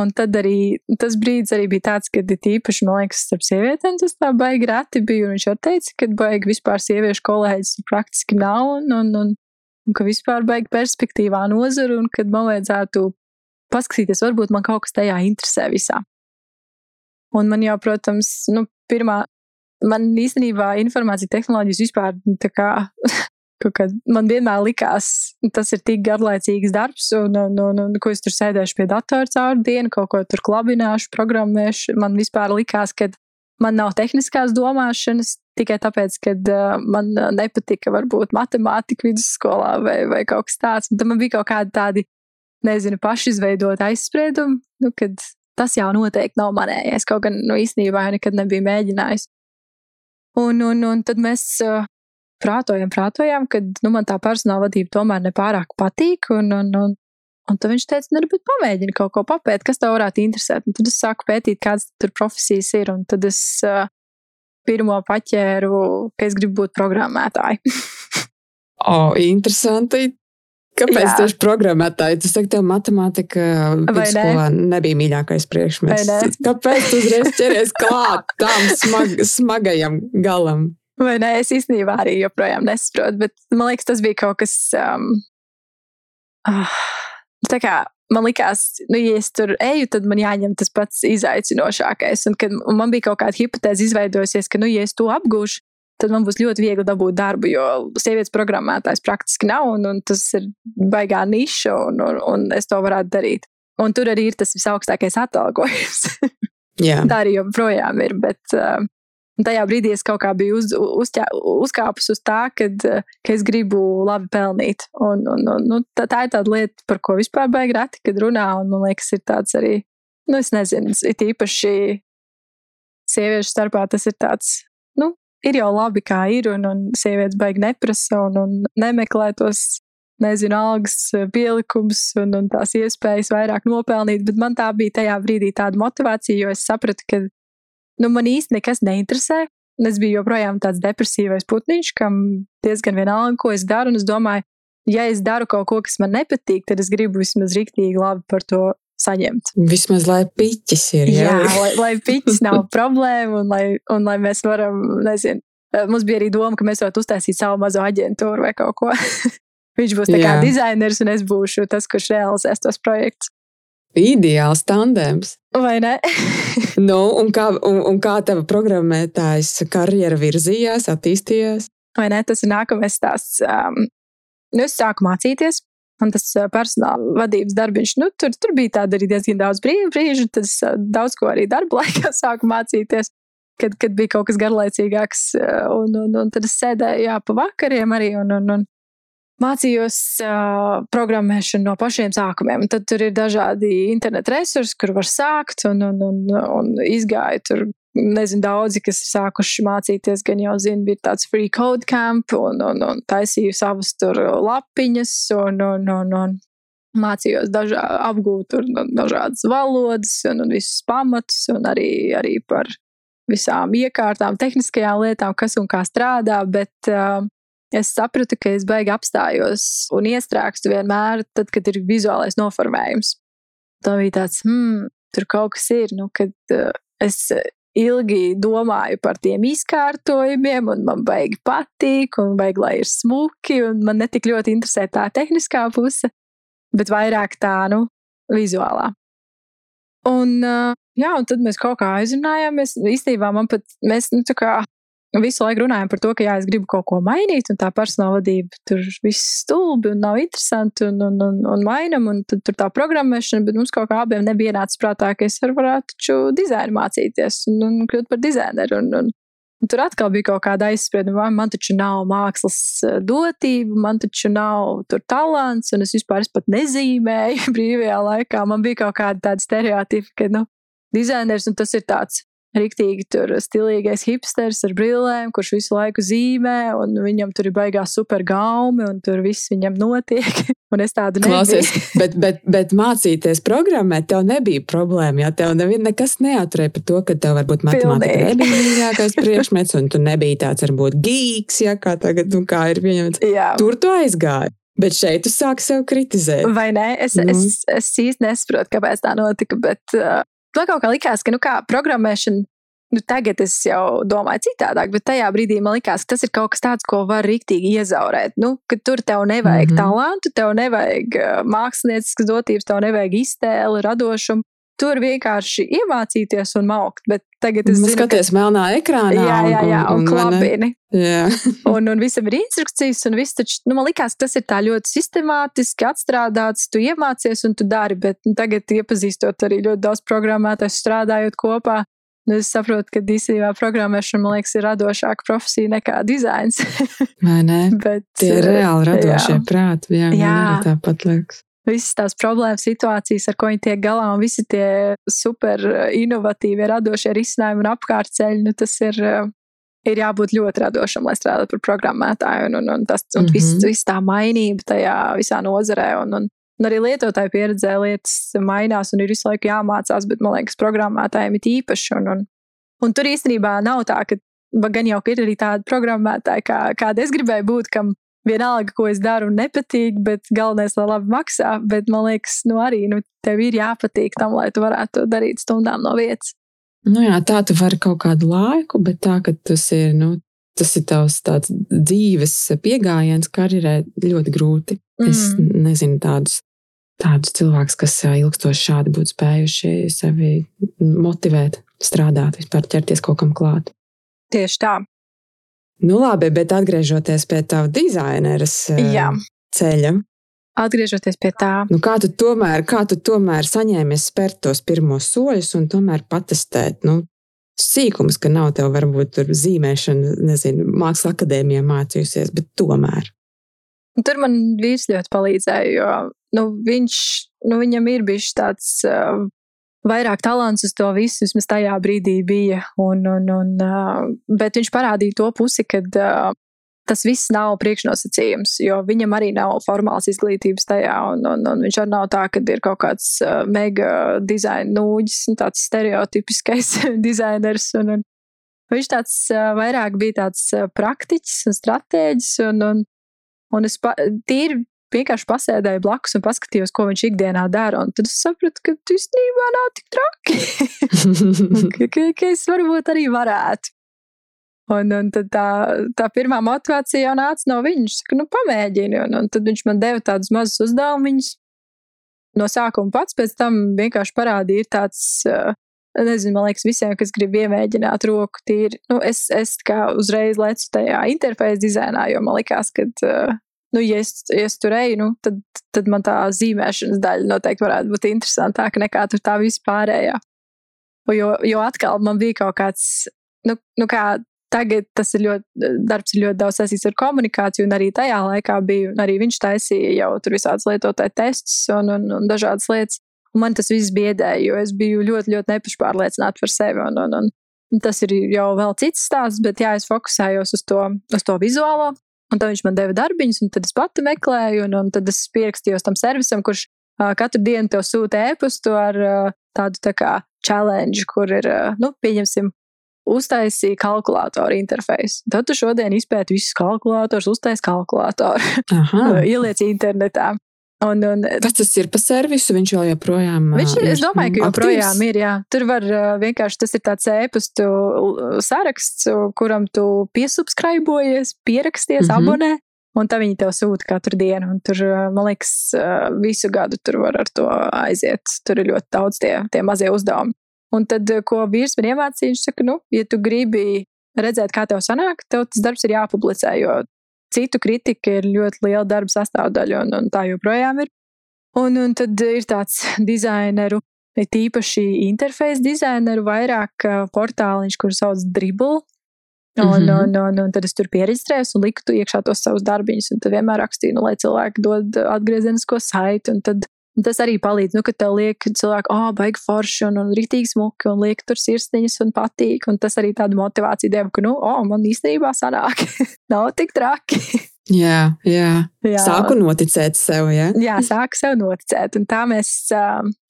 un tad arī tas brīdis arī bija tāds, kad ir īpaši, man liekas, starp sievietēm tas tā baigi reti bija. Viņš jau teica, ka baigi vispār sieviešu kolēģis praktiski nav. Un, un, un, un ka vispār baigi perspektīvā nozara un kad man vajadzētu paskatīties, varbūt man kaut kas tajā interesē visā. Un man jau, protams, nu, pirmā, man īstenībā informācija tehnoloģijas vispār tā kā man vienmēr likās, tas ir tik garlaicīgs darbs, un, un, un, un ko es tur sēdēšu pie datora caur dienu, kaut ko tur klabināšu, programmēšu. Man vispār likās, ka man nav tehniskās domāšanas tikai tāpēc, ka uh, man nepatika varbūt matemātika vidusskolā vai, vai kaut kas tāds. Un tad man bija kaut kādi tādi, nezinu, pašizveidot aizspriedumi, nu, kad tas jau noteikti nav manējais. Kaut gan nu, īstenībā jau nekad nebija mēģinājis. Un, un, un tad mēs uh, prātojam, prātojam, ka nu, man tā personāla vadība tomēr nepārāk patīk. Un, un, un, un tad viņš teica, nu, pamēģini kaut ko papēt, kas tev varētu interesēt. Un tad es sāku pētīt, kādas tur profesijas ir. Un tad es uh, pirmo paķēru, ka es gribu būt programmētāji. o, oh, interesanti. Kāpēc Jā. tieši programmētāji? Tas teikt, tev matemātika vidusskolā ne? nebija mīļākais priekšmets. Kāpēc tu uzreiz ķeries klāt tam smag, smagajam galam? Vai ne? Es īstenībā arī joprojām nesaprotu, bet man liekas, tas bija kaut kas. Um, uh, tā kā man likās, nu, ja es tur eju, tad man jāņem tas pats izaicinošākais. Un, kad un man bija kaut kāda hipotēze izveidojusies, ka, nu, ja es to apgūšu, tad man būs ļoti viegli dabūt darbu, jo sievietes programmētājs praktiski nav, un, un tas ir baigā niša, un, un, un es to varētu darīt. Un tur arī ir tas visaugstākais atalgojums. Tā arī joprojām ir. Bet, uh, tajā brīdī es kaut kā biju uz, uzķā, uzkāpus uz tā, kad, ka es gribu labi pelnīt. Un, un, un, nu, tā, tā ir tāda lieta, par ko vispār baigi reti, kad runā. Un man liekas, ir tāds arī, nu, es nezinu, it īpaši sieviešu starpā tas ir tāds, ir jau labi, kā ir, un, un sievietes baigi neprasa un, un nemeklē tos, nezinu, algas pielikumus un, un tās iespējas vairāk nopelnīt. Bet man tā bija tajā brīdī tāda motivācija, jo es sapratu, ka nu, man īsti nekas neinteresē. Es biju joprojām tāds depresīvais putniņš, kam diezgan vienalga, ko es daru. Es domāju, ja es daru kaut ko, kas man nepatīk, tad es gribu vismaz rīktīgi labi par to saņemt. Vismaz lai piķis ir. Jā, jā lai, lai piķis nav problēma un lai, un lai mēs varam, nezinu, mums bija arī doma, ka mēs varētu uztaisīt savu mazo aģentūru vai kaut ko. Viņš būs tā kā dizainers un es būšu tas, kurš realizēs tos projektus. Ideāls tandēms. Vai ne? nu, un, kā, un, un kā tava programmētājas karjera virzījās, attīstījās? Vai ne? Tas ir nākamais stāsts. Um, nu, es sāku mācīties, un tas personāla vadības darbiņš, nu, tur, tur bija tāda arī diezgan daudz brīvu brīžu. Uh, daudz ko arī darba laikā sāku mācīties. Kad, kad bija kaut kas garlaicīgāks, un, un, un tad es sēdēju jā, pa vakariem arī un, un, un mācījos uh, programmēšanu no pašiem sākumiem. Tad tur ir dažādi interneta resursi, kur var sākt, un, un, un, un izgāju tur. Nezinu, daudzi, kas ir sākuši mācīties, gan jau zina, bija tāds free code camp, un, un, un taisīju savas tur lapiņas, un, un, un, un mācījos dažā, apgūt dažādas valodas, un, un visus pamatus, un arī, arī par visām iekārtām, tehniskajām lietām, kas un kā strādā, bet uh, es sapratu, ka es baigi apstājos un iestrēgstu vienmēr, tad, kad ir vizuālais noformējums. Tā bija tāds, hmm, tur kaut kas ir, nu, kad uh, es ilgi domāju par tiem izkārtojumiem, un man baigi patīk, un baigi, lai ir smuki, un man netik ļoti interesē tā tehniskā puse, bet vairāk tā, nu, vizuālā. Un, jā, un tad mēs kaut kā aizrunājāmies. Īstenībā man pat, mēs, nu, tā kā visu laiku runājam par to, ka jā, es gribu kaut ko mainīt, un tā personāla vadība tur viss stulbi un nav interesanti un, un, un, un mainam, un tad tur tā programmēšana, bet mums kaut kā abiem nebija ienācis prātā, ka es varētu taču dizainu mācīties un, un kļūt par dizaineru. Un, un, un tur atkal bija kaut kāda aizsprieduma, man taču nav mākslas eh, dotība, man taču nav tur talants, un es vispār es pat nezīmēju brīvajā laikā. Man bija kaut kāda tāda stereotipa, ka, nu, dizainers, un tas ir tāds Riktīgi tur stilīgais hipsters ar brillēm, kurš visu laiku zīmē, un viņam tur ir baigās super gaumi, un tur viss viņam notiek. un es tādu Klausies, bet, bet, bet mācīties programmēt, tev nebija problēma. Jā, tev nekas neaturēja par to, ka tev varbūt matemātika nebija mīļākais priekšmets, un tu nebija tāds varbūt gīgs, ja kā tagad, nu kā ir pieņemts. Tur tu aizgāji. Bet šeit tu sāki sev kritizēt. Vai ne? Es, mm. es, es īsti nesaprotu, kāpēc tā notika, bet uh, Man kaut kā likās, ka nu, kā, programmēšana, nu, tagad es jau domāju citādāk, bet tajā brīdī man likās, ka tas ir kaut kas tāds, ko var rīktīgi iezaurēt. Nu, ka tur tev nevajag mm -hmm. talantu, tev nevajag mākslinieciskas dotības, tev nevajag iztēli, radošumu. Tur vienkārši iemācīties un maukt. Bet tagad es nu, zinu, skaties ka... melnā ekrānā. Jā, jā, jā un, un, un klapini. Jā. un, un visam ir instrukcijas, un viss taču, nu, man liekas, tas ir tā ļoti sistemātiski atstrādāts. Tu iemācies un tu dari, bet nu, tagad iepazīstot arī ļoti daudz programmētājs strādājot kopā. Nu, es saprotu, ka īstenībā programmēšana, man liekas, ir radošāka profesija nekā dizains. Vai ne? Bet, Tie ir reāli radošie jā. prāti. Jā, jā. tāpat liekas visas tās problēmas, situācijas, ar ko viņi tiek galā, un visi tie super inovatīvie, radošie risinājumi un apkārtceļi, nu, tas ir, ir jābūt ļoti radošam, lai strādātu par programmētāju. Un, un, un tas un mm -hmm. viss, viss tā mainība tajā visā nozarē. Un, un, un arī lietotāju pieredzē lietas mainās un ir visu laiku jāmācās, bet man liekas, programmētājiem ir īpaši. Un, un, un tur īstenībā nav tā, ka gan jau ir arī tādi programmētāji, kā, kāda es gribēju būt, kam vienalga, ko es daru, nepatīk, bet galvenais, lai labi maksā. Bet man liekas, nu arī nu, tev ir jāpatīk tam, lai tu varētu to darīt stundām no vietas. Nu jā, tā tu vari kaut kādu laiku, bet tā, ka tas ir, nu, tas ir tavs tāds dzīves piegājiens karjerē ļoti grūti. Mm. Es nezinu tādus, tādus cilvēkus, kas ilgstoši šādi būtu spējuši sevi motivēt, strādāt, vispār ķerties kaut kam klāt. Tieši tā. Nu, labi, bet atgriežoties pie tā dizaineres Jā. ceļa. Atgriežoties pie tā, nu, kā tu tomēr, kā tu tomēr saņēmies spērt tos pirmos soļus un tomēr patestēt, nu, sīkums, ka nav tev varbūt tur zīmēšana, nezinu, mākslas akadēmijā mācījusies, bet tomēr. Tur man vīrs ļoti palīdzēja, jo nu, viņš, nu, viņam ir bijis tāds uh, vairāk talants uz to visu, vismaz tajā brīdī bija. Un, un, un, bet viņš parādīja to pusi, ka tas viss nav priekšnosacījums, jo viņam arī nav formāls izglītības tajā, un, un, un viņš arī nav tā, ka ir kaut kāds mega dizaina nūģis, tāds stereotipiskais dizainers. Un, un, viņš tāds vairāk bija tāds praktiķis un stratēģis, un, un, un es pa, tīri vienkārši pasēdēju blakus un paskatījos, ko viņš ikdienā dara. Tad es sapratu, ka tas īstenībā nav tik traki. ka, ka, ka es varbūt arī varētu. Un, un tā, tā pirmā motivācija jau nāca no viņa. Viņš saka, nu, pamēģini. Un, un tad viņš man deva tādus mazus uzdevumus. No sākuma pats, pēc tam vienkārši parādīja, ir tāds uh, nezinu, man liekas, visiem, kas grib iemēģināt roku tīri, nu, es, es kā uzreiz lecu tajā interfeisu dizainā, jo man likās, ka, uh, nu, ja es, ja es tur eju, nu, tad, tad man tā zīmēšanas daļa noteikti varētu būt interesantāka nekā tur tā vispārējā. Jo, jo atkal man bija kaut kāds, nu, nu kā tagad tas ir ļoti, darbs ir ļoti daudz saistīts ar komunikāciju, un arī tajā laikā bija, arī viņš taisīja jau tur visādas lietotāju testus un, un, un dažādas lietas. Un man tas viss biedēja, jo es biju ļoti, ļoti nepašpārliecināta par sevi. Un, un, un, un tas ir jau vēl cits stāsts, bet jā, es fokusējos uz to, uz to vizuālo. Un tad viņš man deva darbiņus, un tad es pati meklēju, un, un tad es pierakstījos tam servisam, kurš uh, katru dienu tev sūta ēpastu ar uh, tādu tā kā challenge, kur ir, uh, nu, pieņemsim, uztaisīja kalkulātoru interfeisu. Tad tu šodien izpēti visus kalkulatorus, uztaisīji kalkulātoru, ieliec internetā. Un, un, Kas tas ir par servisu? Viņš vēl joprojām viņš, ir. Es domāju, ka joprojām aktīvs. ir. Jā. Tur var vienkārši tas ir tāds e-pastu saraksts, kuram tu piesubscribojies, pieraksties, mm -hmm. abonē. Un tā viņi tev sūta katru dienu. Un tur, man liekas, visu gadu tur var ar to aiziet. Tur ir ļoti daudz tie, tie mazie uzdevumi. Un tad, ko vīrs man iemācīja, viņš saka, nu, ja tu gribi redzēt, kā tev sanāk, tev tas darbs ir jāpublicē, jo citu kritika ir ļoti liela darba sastāvdaļa, un, un tā joprojām ir. Un, un tad ir tāds dizaineru, tīpaši interfeisu dizaineru, vairāk portāliņš, kurš sauc Dribble. Un, mm -hmm. un, un, un tad es tur pierakstījos un liku iekšā tos savus darbiņus. Un tad vienmēr rakstīju, nu, lai cilvēki dod atgriezenisko saiti. Un Tas arī palīdz, nu, ka tev liek cilvēki, ah, oh, baigi forši un, un rītīgi smuki un liek tur sirsniņas un patīk. Un tas arī tādu motivāciju deva, ka, nu, oh, man īstenībā sanāk, nav tik traki. Jā, jā. jā. Sāku noticēt sev. Ja? Jā, sāku sev noticēt. Un tā mēs,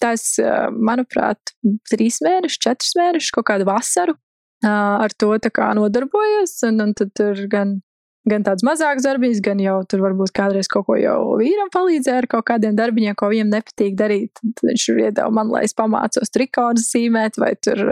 tas, manuprāt, trīs mēnešus, četrus mēnešus, kaut kādu vasaru ar to nodarbojos. Un, un tad tur gan gan tāds mazāks darbiņš, gan jau tur varbūt kādreiz kaut ko jau vīram palīdzēja ar kaut kādiem darbiņiem, ko viņam nepatīk darīt. Tad viņš iedeva man, lai es pamācos trikotus zīmēt vai tur,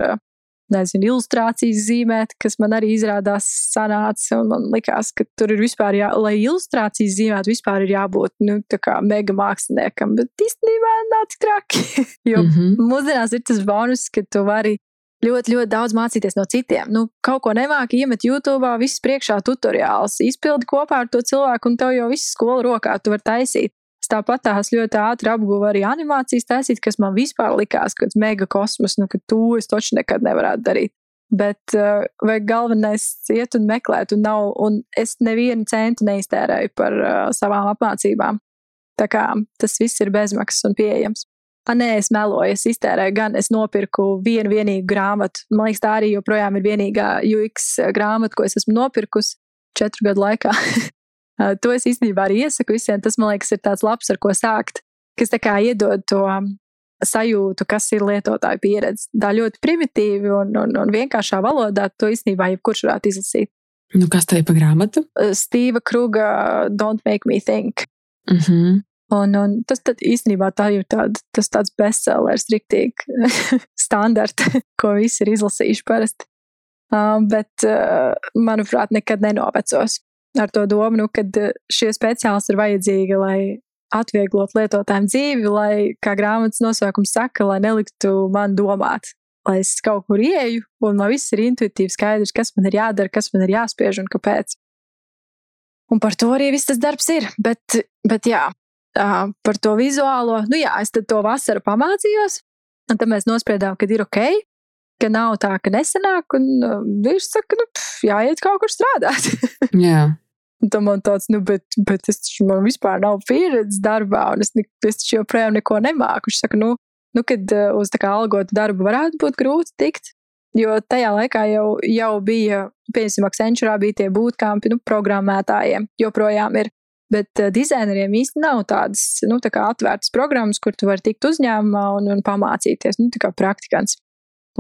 nezinu, ilustrācijas zīmēt, kas man arī izrādās sanāca. Un man likās, ka tur ir vispār, jā, lai ilustrācijas zīmētu, vispār ir jābūt, nu, mega māksliniekam, bet īstenībā nav tik traki. jo mm -hmm. mūsdienās ir tas bonus, ka tu vari ļoti, ļoti daudz mācīties no citiem. Nu, kaut ko nemāki, iemet YouTube, viss priekšā tutoriāls, izpildi kopā ar to cilvēku, un tev jau viss skola rokā tu vari taisīt. Es tāpat tās ļoti ātri apguvu arī animācijas taisīt, kas man vispār likās, ka tas mega kosmos, nu, ka to es taču nekad nevarētu darīt. Bet uh, galvenais iet un meklēt, un, nav, un es nevienu centu neiztērēju par uh, savām apmācībām. Tā kā tas viss ir bezmaksas un pieejams. A, nē, es meloju, es iztērēju gan, es nopirku vienu vienīgu grāmatu. Man liekas, tā arī joprojām ir vienīgā UX grāmata, ko es esmu nopirkusi četru gadu laikā. to es īstenībā arī iesaku visiem. Tas, man liekas, ir tāds labs, ar ko sākt, kas tā kā iedod to sajūtu, kas ir lietotāja pieredze. Tā ļoti primitīvi un, un, un vienkāršā valodā to īstenībā jebkurš varētu izlasīt. Nu, kas tā ir pa grāmatu? Stīva Kruga Don't Make Me Think. Mm -hmm. Un, un tas īstenībā tā ir tāda, tas tāds bestsellers, riktīgi standarta, ko visi ir izlasījuši parasti. Uh, bet, uh, manuprāt, nekad nenovecos ar to domu, nu, ka šie speciālisti ir vajadzīgi, lai atvieglot lietotājiem dzīvi, lai, kā grāmatas nosaukums saka, lai neliktu man domāt, lai es kaut kur ieju un man viss ir intuitīvi skaidrs, kas man ir jādara, kas man ir jāspiež un kāpēc. Un par to arī viss tas darbs ir. Bet, bet jā, uh, par to vizuālo. Nu, jā, es to vasaru pamācījos, un tad mēs nospriedām, ka ir ok, ka nav tā, ka nesanāk, un uh, viņš saka, nu, pf, jāiet kaut kur strādāt. jā. Un tam man tāds, nu, bet, bet es taču man vispār nav pieredzes darbā, un es, ne, es taču joprojām neko nemāku. Viņš saka, nu, nu kad uh, uz tā kā algotu darbu varētu būt grūti tikt, jo tajā laikā jau, jau bija, piemēram, Accenture bija tie bootcampi, nu, programmētājiem, joprojām ir. Bet uh, dizaineriem īstenībā nav tādas nu, tā atvērtas programmas, kur tu vari tikt uzņēmumā un, un pamācīties, nu, kā praktikants.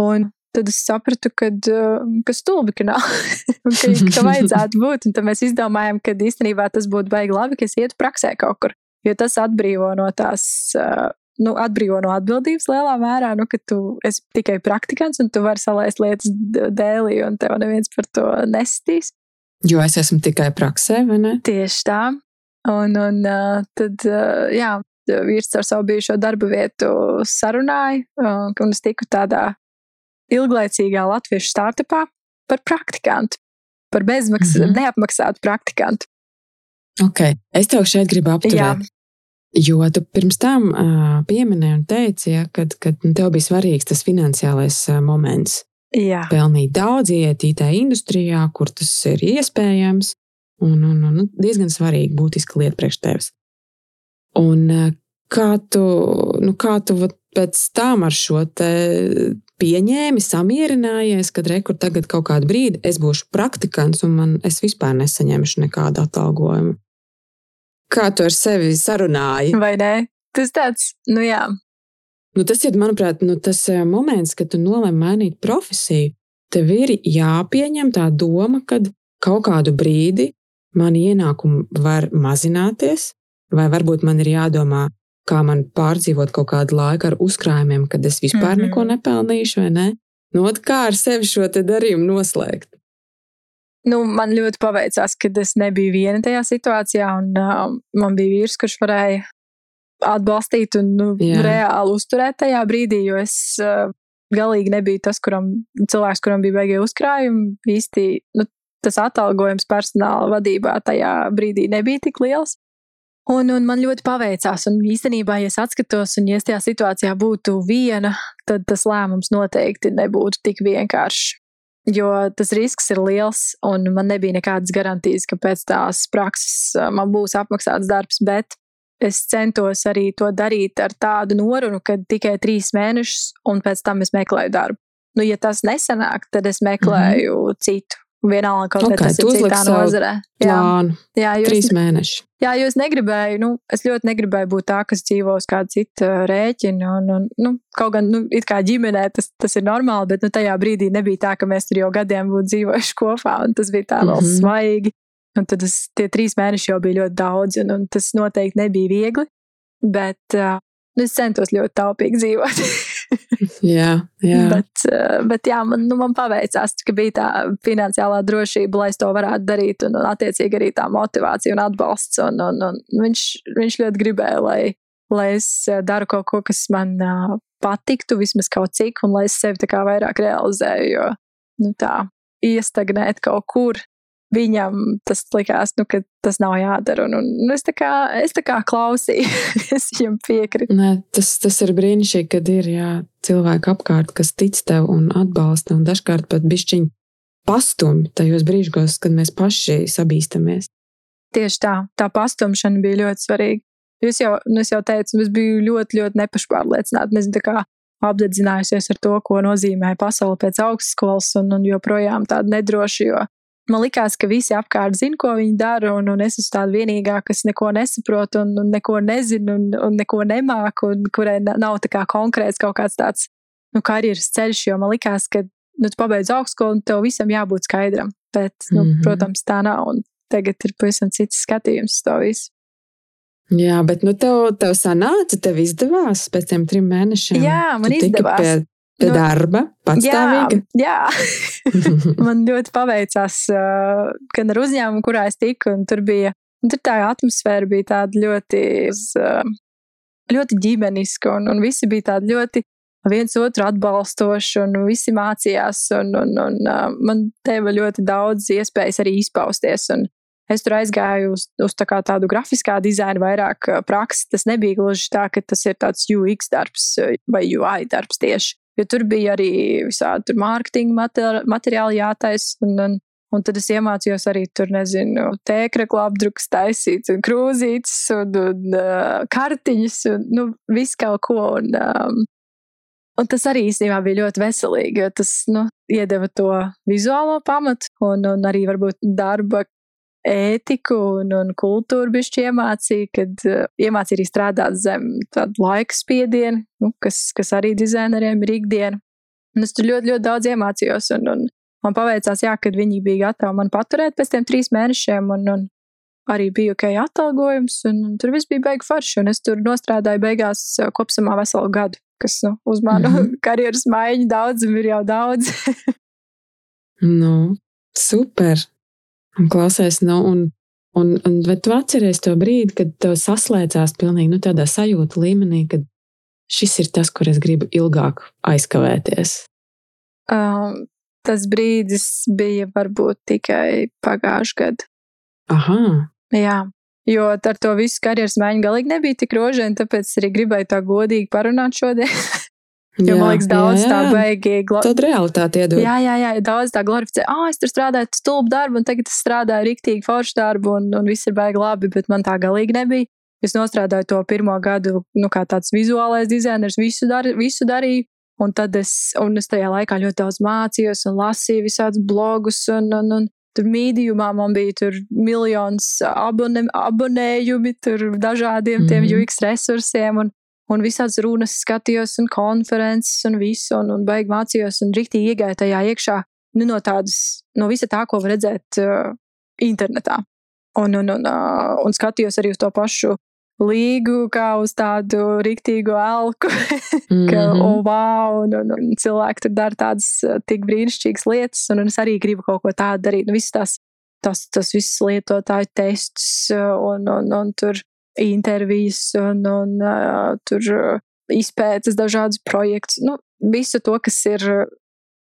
Un tad es sapratu, ka, uh, ka stulbi, ka nav, un ka, ka vajadzētu būt. Un tad mēs izdomājām, ka īstenībā tas būtu baigi labi, ka es ietu praksē kaut kur. Jo tas atbrīvo no tās, uh, nu, atbrīvo no atbildības lielā mērā, nu, ka tu esi tikai praktikants un tu vari salaist lietas dēlī, un tev neviens par to nestīs. Jo es esmu tikai praksē, vai ne? Tieši tā. Un, un tad, jā, vīrs ar savu bijušo darba vietu sarunāja, un es tiku tādā ilglaicīgā latviešu startupā par praktikantu, par bezmaksas, mm -hmm. neapmaksātu praktikantu. Ok, es tev šeit gribu apturēt. Jā. Jo tu pirms tam uh, pieminēji un teici, ja, kad, kad tev bija svarīgs tas finansiālais uh, moments. Jā. Pelnīt daudz, iet IT industrijā, kur tas ir iespējams. Un, un, un diezgan svarīga, būtiska lieta priekš tevis. Un uh, kā tu, nu, kā tu pēc tam ar šo pieņēmi, samierinājies, kad rekur tagad kaut kādu brīdi es būšu praktikants un man es vispār nesaņemšu nekādu atalgojumu. Kā tu ar sevi sarunāji? Vai ne? Tas tāds, nu jā. Nu, tas ir, manuprāt, nu, tas eh, moments, kad tu nolēmi mainīt profesiju. Tev ir jāpieņem tā doma, ka kaut kādu brīdi man ienākumi var mazināties, vai varbūt man ir jādomā, kā man pārdzīvot kaut kādu laiku ar uzkrājumiem, kad es vispār mm -hmm. neko nepelnīšu, vai ne? Nu, kā ar sevi šo darījumu noslēgt? Nu, man ļoti paveicās, ka es nebiju viena tajā situācijā, un uh, man bija vīrs, kurš varēja atbalstīt un nu, Jā. reāli uzturēt tajā brīdī, jo es uh, galīgi nebiju tas, kuram, cilvēks, kuram bija beigie uzkrājumi. Īsti nu, tas atalgojums personāla vadībā tajā brīdī nebija tik liels. Un, un man ļoti paveicās, un īstenībā, ja es atskatos, un ja es tajā situācijā būtu viena, tad tas lēmums noteikti nebūtu tik vienkāršs. Jo tas risks ir liels, un man nebija nekādas garantijas, ka pēc tās prakses man būs apmaksāts darbs, bet es centos arī to darīt ar tādu norunu, ka tikai trīs mēnešus, un pēc tam es meklēju darbu. Nu, ja tas nesanāk, tad es meklēju mm -hmm. citu Vienalga, kaut okay, tas ir citā nozarē. Jā, jā jūs, trīs mēneši. Jā, jo es negribēju, nu, es ļoti negribēju būt tā, kas dzīvo uz kāda cita rēķina. Un, un, nu, kaut gan, nu, it kā ģimenē tas, tas ir normāli, bet nu, tajā brīdī nebija tā, ka mēs tur jau gadiem būtu dzīvojuši kopā, un tas bija tā vēl mm -hmm. svaigi. Un tad es, tie trīs mēneši jau bija ļoti daudz, un, un tas noteikti nebija viegli. Bet uh, nu, es centos ļoti taupīgi dzīvot. jā, jā. Bet, eh, bet jā, man, nu, man paveicās, ka bija tā finansiālā drošība, lai es to varētu darīt, un, un attiecīgi arī tā motivācija un atbalsts. Un, un, un viņš, viņš ļoti gribēja, lai, lai es eh, daru kaut ko, kas man uh, patiktu, vismaz kaut cik, un lai es sevi tā kā vairāk realizēju. Jo nu, tā iestagnēt kaut kur viņam tas likās, nu, ka tas nav jādara. Un, un, un es, tā kā, es tā kā klausīju, es viņam piekritu. Nē, tas, tas ir brīnišķīgi, kad ir jā, cilvēki apkārt, kas tic tev un atbalsta, un dažkārt pat bišķiņi pastumj tajos brīžos, kad mēs paši sabīstamies. Tieši tā, tā pastumšana bija ļoti svarīga. Jūs jau, nu es jau teicu, es biju ļoti, ļoti nepašpārliecināta. Nezinu, kā apdedzinājusies ar to, ko nozīmē pasaule pēc augstskolas, un, un joprojām tāda nedroša, jo Man likās, ka visi apkārt zina, ko viņi dara, un, un es esmu tāda vienīgā, kas neko nesaprot, un, un neko nezinu, un, un neko nemāku, un kurai nav tā kā konkrēts kaut kāds tāds nu, karjeras ceļš. Jo man likās, ka nu, tu pabeidz augstskolu, un tev visam jābūt skaidram. Bet, nu, mm -hmm. protams, tā nav. Un tagad ir pavisam cits skatījums uz to visu. Jā, bet nu, tev, tev sanāca, tev izdevās pēc tam trim mēnešiem. Jā, man izdevās. Pie Pie nu, darba, patstāvīga. Jā, jā. man ļoti paveicās uh, gan ar uzņēmumu, kurā es tiku, un tur bija, un tur tā atmosfēra bija tāda ļoti, uh, ļoti ģimeniska, un, un visi bija tādi ļoti viens otru atbalstoši, un visi mācījās, un, un, un uh, man deva ļoti daudz iespējas arī izpausties. Un, Es tur aizgāju uz, uz tā tādu grafiskā dizaina, vairāk praksi. Tas nebija gluži tā, ka tas ir tāds UX darbs vai UI darbs tieši. Jo tur bija arī visādi mārketinga materiāli jātaisa. Un, un, un tad es iemācījos arī tur, nezinu, tēkrakla apdrukas taisīt, un krūzītes, un, un uh, kartiņas, un nu, visu kaut ko. Un, um, un tas arī īstenībā bija ļoti veselīgi, jo tas nu, iedeva to vizuālo pamatu un, un arī varbūt darba ētiku un, un kultūru bišķi iemācīja, kad uh, iemācīja arī strādāt zem tādu laika spiedienu, nu, kas, kas arī dizaineriem ir ikdiena. Un es tur ļoti, ļoti daudz iemācījos, un, un man paveicās, jā, kad viņi bija gatavi man paturēt pēc tiem trīs mēnešiem, un, un arī bija ok atalgojums, un, un tur viss bija beigts forši, un es tur nostrādāju beigās kopsumā veselu gadu, kas nu, uz manu mm -hmm. karjeras maiņu daudzumu ir jau daudz. nu, super! Un klausies, nu, un, un, un vai tu atceries to brīdi, kad tev saslēdzās pilnīgi nu, tādā sajūta līmenī, kad šis ir tas, kur es gribu ilgāk aizkavēties? Um, tas brīdis bija varbūt tikai pagājušajā gadā. Aha. Jā, jo ar to visu karjeras maiņu galīgi nebija tik rožēni, tāpēc arī gribēju tā godīgi parunāt šodien. Jo, jā, man liekas, daudz jā, jā. tā baigi. Glo... Tad realitāte iedod. Jā, jā, jā, daudz tā glorificē. Ah, oh, es tur strādāju stulbu darbu, un tagad es strādāju rīktīgi foršu darbu, un, un viss ir baigi labi, bet man tā galīgi nebija. Es nostrādāju to pirmo gadu, nu, kā tāds vizuālais dizainers, visu, dar, visu darīju. Un tad es, un es tajā laikā ļoti daudz mācījos un lasīju visādus blogus, un, un, un tur mīdījumā man bija tur miljons abone, abonējumi, tur dažādiem tiem mm -hmm. UX resursiem, un, un visādas runas skatījos, un konferences, un visu, un, un beig mācījos, un rīktīgi iegāju tajā iekšā, nu, no tādas, no visa tā, ko var redzēt uh, internetā. Un, un, un, uh, un skatījos arī uz to pašu līgu kā uz tādu rīktīgu elku, mm -hmm. ka, oh, wow, un, un, un cilvēki tur dara tādas tik brīnišķīgas lietas, un, un es arī gribu kaut ko tādu darīt. Nu, visas tās, tas, tas viss lietotāju tests un, un, un tur intervijas un, un uh, tur izpētes dažādus projektus. Nu, visu to, kas ir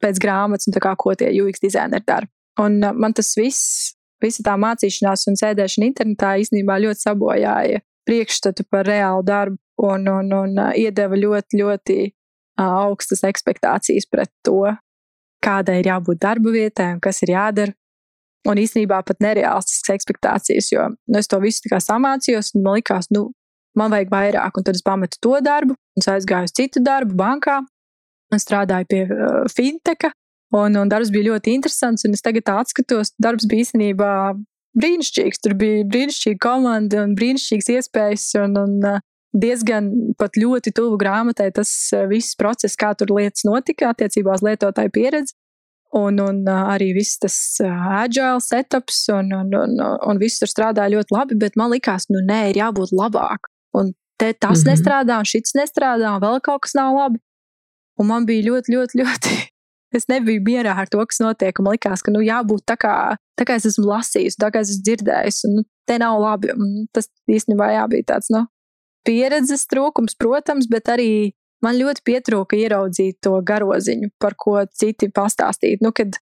pēc grāmatas un kā, ko tie UX dizaineri dara. Un uh, man tas viss, visa tā mācīšanās un sēdēšana internetā īstenībā ļoti sabojāja priekšstatu par reālu darbu un, un, un iedeva ļoti, ļoti augstas expectācijas pret to, kādai ir jābūt darba vietai un kas ir jādara. Un īstenībā pat nereālistiskas expectācijas, jo nu, es to visu samācījos, un man likās, nu, man vajag vairāk, un tad es pametu to darbu, un aizgāju uz citu darbu bankā, un strādāju pie uh, finteka, un, un darbs bija ļoti interesants, es tagad atskatos, darbs bija īstenībā brīnišķīgs. Tur bija brīnišķīga komanda un brīnišķīgas iespējas. Un, un, uh, diezgan pat ļoti tuvu grāmatai tas uh, viss process, kā tur lietas notika attiecībā uz lietotāju pieredzi. Un, un arī viss tas agile setups un, un, un, un viss tur strādāja ļoti labi, bet man likās, nu nē, ir jābūt labāk. Un te tas mm -hmm. nestrādā, un šis nestrādā, un vēl kaut kas nav labi. Un man bija ļoti, ļoti, ļoti es nebiju mierā ar to, kas notiek. Man liekas, ka nu, jābūt tā kā, tā kā es esmu lasījis, tā kā es esmu dzirdējis, un nu, te nav labi. Un tas īstenībā jā, bija tāds nu, pieredzes trūkums, protams, bet arī man ļoti pietrūka ieraudzīt to garoziņu, par ko citi pastāstīt. Nu, kad,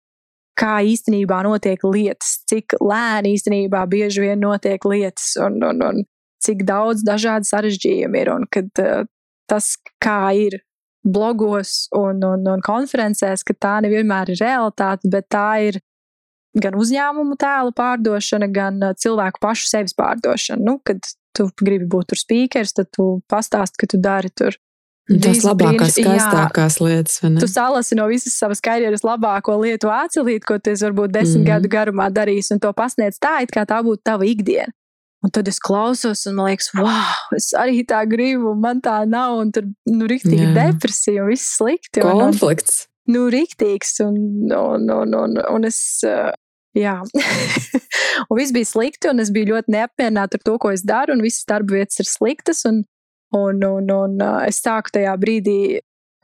kā īstenībā notiek lietas, cik lēni īstenībā bieži vien notiek lietas, un, un, un cik daudz dažādu sarežģījumu ir, un kad uh, tas, kā ir blogos un, un, un konferencēs, ka tā nevienmēr ir realitāte, bet tā ir gan uzņēmumu tēlu pārdošana, gan uh, cilvēku pašu sevis pārdošana. Nu, kad tu gribi būt tur speakers, tad tu pastāsti, ka tu dari tur. Tas labākās, skaistākās jā, lietas. Tu salasi no visas savas karjeras labāko lietu atcelīt, ko tu varbūt desmit mm. gadu garumā darīsi, un to pasniedz tā, it kā tā būtu tava ikdiena. Un tad es klausos, un man liekas, wow, es arī tā gribu, un man tā nav. Un tur nu, rīktīgi depresija un viss slikti. Konflikts. Un, nu, rīktīgs. Un, un, un, un, un es. Jā, un viss bija slikti, un es biju ļoti neapmierināta ar to, ko es daru, un visas darba vietas ir sliktas. Un, un, un, un es sāku tajā brīdī,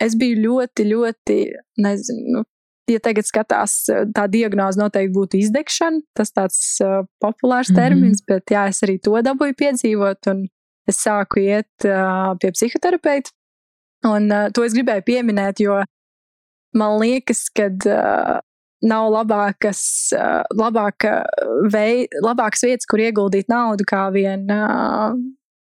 es biju ļoti, ļoti, nezinu, ja tagad skatās, tā diagnoze noteikti būtu izdegšana. Tas tāds uh, populārs mm -hmm. termins, bet jā, es arī to dabūju piedzīvot. Un es sāku iet uh, pie psihoterapeita. Un uh, to es gribēju pieminēt, jo man liekas, ka uh, nav labākas, uh, labāka vei, labākas vietas, kur ieguldīt naudu, kā vien uh,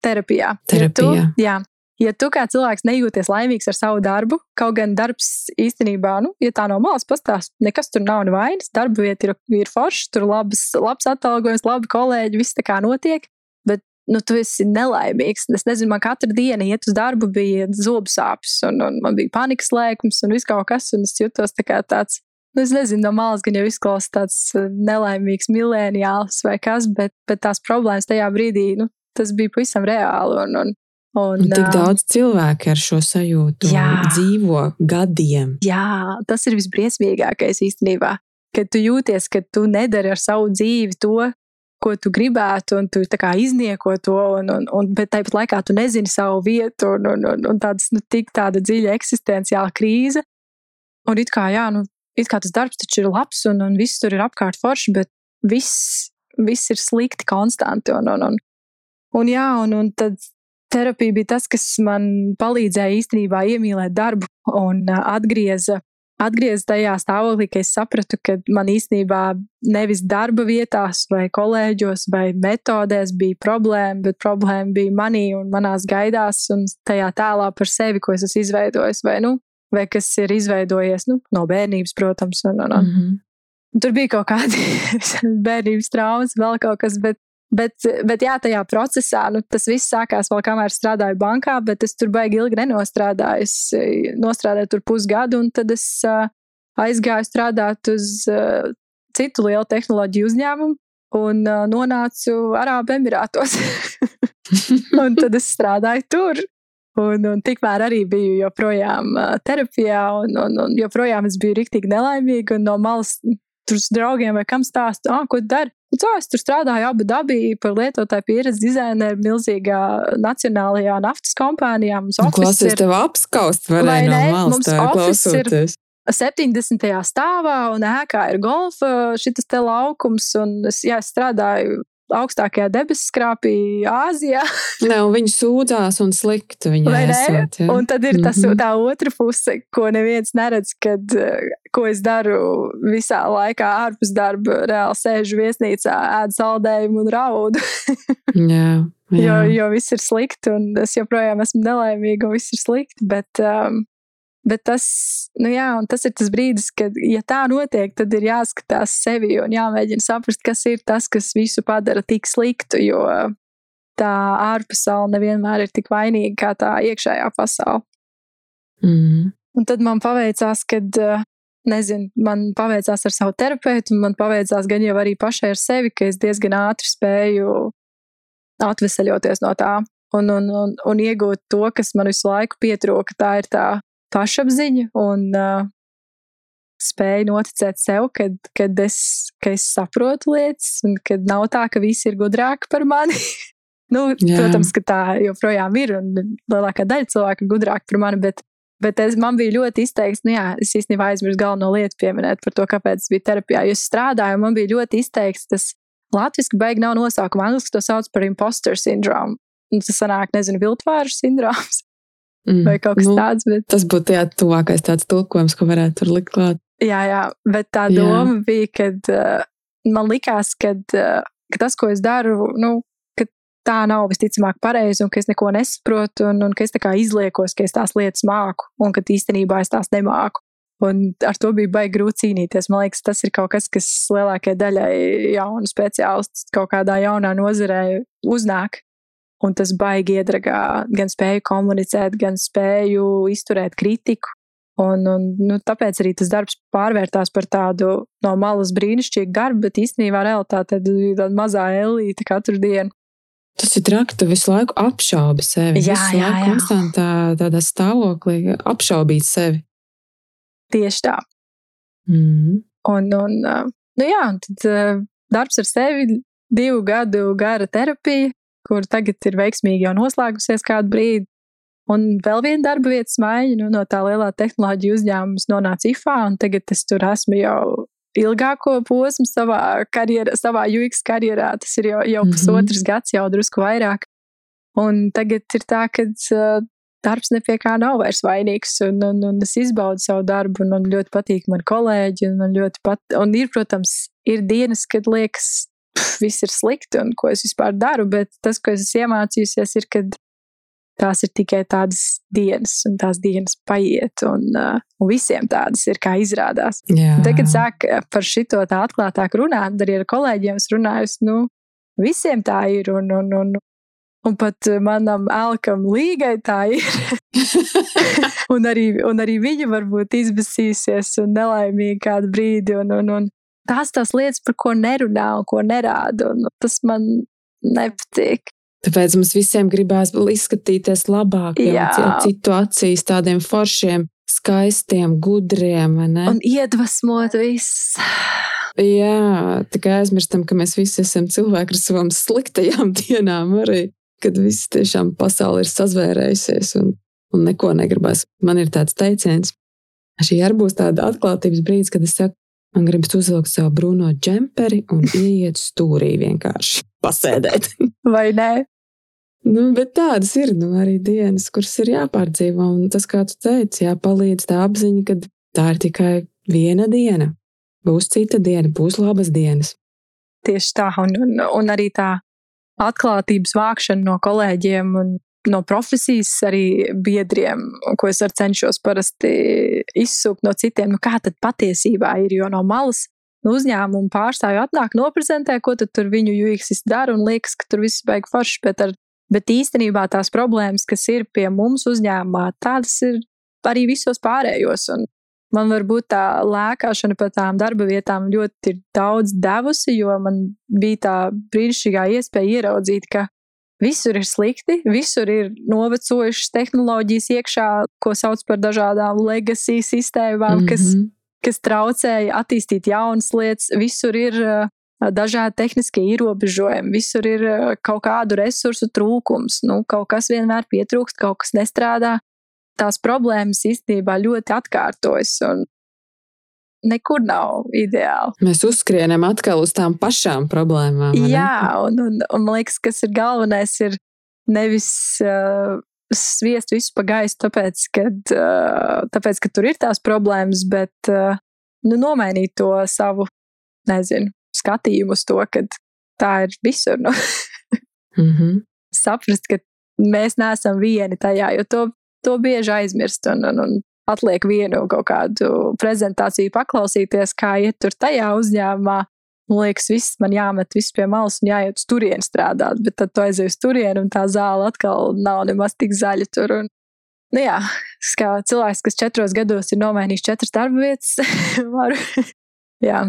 terapijā. Terapijā. Ja tu, jā, ja tu kā cilvēks nejūties laimīgs ar savu darbu, kaut gan darbs īstenībā, nu, ja tā no malas pastāst, nekas tur nav nevainas, darba vieta ir, ir forša, tur labs, labs atalgojums, labi kolēģi, viss tā kā notiek, bet, nu, tu esi nelaimīgs. Es nezinu, man katru dienu iet uz darbu bija zobu sāpes, un, un man bija panikas lēkums, un viss kaut kas, un es jutos tā kā tāds. Nu, es nezinu, no malas gan jau izklausās tāds uh, nelaimīgs mileniāls vai kas, bet, bet tās problēmas tajā brīdī, nu, tas bija pavisam reāli. Un, un, Un, un tik daudz cilvēku ar šo sajūtu jā, dzīvo gadiem. Jā, tas ir visbriesmīgākais īstenībā. Kad tu jūties, ka tu nedari ar savu dzīvi to, ko tu gribētu, un tu iznieko to, un, un, un, bet tāpat laikā tu nezini savu vietu, un, un, un, un tāds, nu, tāda dziļa eksistenciāla krīze. Un it kā, jā, nu, it kā tas darbs taču ir labs, un, un viss tur ir apkārt forši, bet viss, viss ir slikti konstanti. Un, un, un, un, jā, un, un tad terapija bija tas, kas man palīdzēja īstenībā iemīlēt darbu un atgrieza atgriezties tajā stāvoklī, ka es sapratu, ka man īstenībā nevis darba vietās, vai kolēģos, vai metodēs bija problēma, bet problēma bija manī un manās gaidās un tajā tēlā par sevi, ko es esmu izveidojis, vai, nu, vai kas ir izveidojies nu, no bērnības, protams. Un, un, un. Mm -hmm. Tur bija kaut kādi bērnības traumas, vēl kaut kas, bet Bet, bet jā, tajā procesā nu, tas viss sākās vēl kamēr strādāju bankā, bet es tur baigi ilgi nenostrādāju. Es nostrādāju tur pusgadu, un tad es aizgāju strādāt uz citu lielu tehnoloģiju uzņēmumu un nonācu Arābu Emirātos. un tad es strādāju tur. Un, un tikmēr arī biju joprojām terapijā, un, un, un joprojām es biju rīktīgi nelaimīga. No malas tur draugiem vai kam stāstu, ah, ko dari? Un tā es tur strādāju Abu Dabī par lietotāju pieredzi dizaineru milzīgā nacionālajā naftas kompānijā. Mums Klausies, ir... tev apskaust varēja no malas mums tā klausoties. 70. stāvā un ēkā ir golfa šis te laukums, un es, jā, es strādāju augstākajā debesu skrāpī Āzijā. ne, viņi sūdzās un slikti viņa esot. Ja? Un tad ir tas, mm -hmm. tā otra puse, ko neviens neredz, kad, ko es daru visā laikā ārpus darba, reāli sēžu viesnīcā, ēdu saldējumu un raudu. jā, jā. Jo, jo viss ir slikti, un es joprojām esmu nelaimīga, un viss ir slikti, bet um, Bet tas, nu jā, tas ir tas brīdis, kad, ja tā notiek, tad ir jāskatās sevi un jāmēģina saprast, kas ir tas, kas visu padara tik sliktu, jo tā ārpasaule nevienmēr ir tik vainīga kā tā iekšējā pasaule. Mm. Un tad man paveicās, kad, nezinu, man paveicās ar savu terapeitu, un man paveicās gan jau arī pašai ar sevi, ka es diezgan ātri spēju atvesaļoties no tā un, un, un, un iegūt to, kas man visu laiku pietrūka. Tā ir tā pašapziņa un uh, spēju noticēt sev, kad, kad es, ka es saprotu lietas, un kad nav tā, ka visi ir gudrāki par mani. nu, Jā. protams, ka tā joprojām ir, un lielākā daļa cilvēku ir gudrāki par mani, bet, bet es, man bija ļoti izteikts, nu jā, es īstenībā aizmirsu galveno lietu pieminēt par to, kāpēc es biju terapijā. Jo es strādāju, man bija ļoti izteikts tas latviešu beig nav nosaukuma, angliski to sauc par imposter syndrome. Un tas sanāk, nezinu, viltvāru sindroms. Mm. Vai kaut kas nu, tāds. Bet... Tas būtu jā, tuvākais tāds tulkojums, ko varētu tur likt klāt. Jā, jā, bet tā doma jā. bija, kad uh, man likās, kad, uh, ka tas, ko es daru, nu, tā nav visticamāk pareizi un ka es neko nesaprotu un, un ka es tā kā izliekos, ka es tās lietas māku un ka īstenībā es tās nemāku. Un ar to bija baigi grūti cīnīties. Man liekas, tas ir kaut kas, kas lielākajai daļai jaunu speciālistu kaut kādā jaunā nozarē uznāk. Un tas baigi iedragā gan spēju komunicēt, gan spēju izturēt kritiku. Un, un, nu, tāpēc arī tas darbs pārvērtās par tādu no malas brīnišķīgu darbu, bet īstenībā realitāte ir tāda mazā elīte katru dienu. Tas ir traki, tu visu laiku apšaubi sevi. Jā, visu jā, jā. konstantā tādā stāvoklī apšaubīt sevi. Tieši tā. Mm. Un, un, nu jā, un tad darbs ar sevi, divu gadu gara terapija, kur tagad ir veiksmīgi jau noslēgusies kādu brīdi. Un vēl viena darba vietas maiņa nu, no tā lielā tehnoloģija uzņēmuma nonāca IFA, un tagad es tur esmu jau ilgāko posmu savā, karjerā, savā UX karjerā. Tas ir jau, jau mm -hmm. pusotrs gads, jau drusku vairāk. Un tagad ir tā, ka uh, darbs nepie kā nav vairs vainīgs, un, un, un es izbaudu savu darbu, un man ļoti patīk mani kolēģi, un man ļoti pat, un ir, protams, ir dienas, kad liekas, pf, viss ir slikti un ko es vispār daru, bet tas, ko es iemācījusies, ir, ka tās ir tikai tādas dienas, un tās dienas paiet, un, uh, un visiem tādas ir, kā izrādās. Tad, kad sāk par šito tā atklātāk runāt, arī ar kolēģiem es runāju, nu, visiem tā ir, un, un, un, un pat manam elkam līgai tā ir. un, arī, un arī viņa varbūt izbasīsies un nelaimīga kādu brīdi, un, un, un, tās tās lietas, par ko nerunā un ko nerāda. Un tas man nepatīk. Tāpēc mums visiem gribās izskatīties labāk, jau citu acīs, tādiem foršiem, skaistiem, gudriem. Un iedvesmot visus. Jā, tikai aizmirstam, ka mēs visi esam cilvēki ar savām sliktajām dienām, arī kad viss tiešām pasaule ir sazvērējusies un, un neko negribas. Man ir tāds teiciens, šī arī būs tāda atklātības brīdis, kad es saku, Man gribas uzvilkt savu brūno džemperi un iet stūrī vienkārši pasēdēt. Vai ne? Nu, bet tādas ir nu, arī dienas, kuras ir jāpārdzīvo. Un tas, kā tu teici, jāpalīdz tā apziņa, ka tā ir tikai viena diena. Būs cita diena, būs labas dienas. Tieši tā, un, un, un arī tā atklātības vākšana no kolēģiem un no profesijas arī biedriem, ko es cenšos parasti izsūkt no citiem, nu kā tad patiesībā ir, jo no malas nu, uzņēmumu pārstāvju atnāk, noprezentē, ko tur viņu UX dara un liekas, ka tur viss beigas forši, bet, ar, bet īstenībā tās problēmas, kas ir pie mums uzņēmumā, tādas ir arī visos pārējos. Un man varbūt tā lēkāšana pa tām darba vietām ļoti ir daudz devusi, jo man bija tā brīnišķīgā iespēja ieraudzīt, ka visur ir slikti, visur ir novecojušas tehnoloģijas iekšā, ko sauc par dažādām legacy sistēmām, mm -hmm. kas, mhm. kas traucēja attīstīt jaunas lietas. Visur ir uh, dažādi tehniskie ierobežojumi, visur ir uh, kaut kādu resursu trūkums, nu, kaut kas vienmēr pietrūkst, kaut kas nestrādā tās problēmas īstenībā ļoti atkārtojas. Nekur nav ideāli. Mēs uzskrienam atkal uz tām pašām problēmām. Jā, un, un, un man liekas, kas ir galvenais, ir nevis uh, sviest visu pa gaisu, tāpēc, kad, uh, tāpēc, ka tur ir tās problēmas, bet uh, nu, nomainīt to savu, nezinu, skatījumu uz to, ka tā ir visur. Nu. mm -hmm. Saprast, ka mēs neesam vieni tajā, jo to to bieži aizmirst. Un, un, un atliek vienu kaut kādu prezentāciju, paklausīties, kā iet tur tajā uzņēmumā. Man liekas, viss man jāmet viss pie malas un jāiet uz turieni strādāt, bet tad tu aizies uz turieni un tā zāle atkal nav nemaz tik zaļa tur. Un, nu jā, kā cilvēks, kas četros gados ir nomainījis četras darba vietas, varu jā,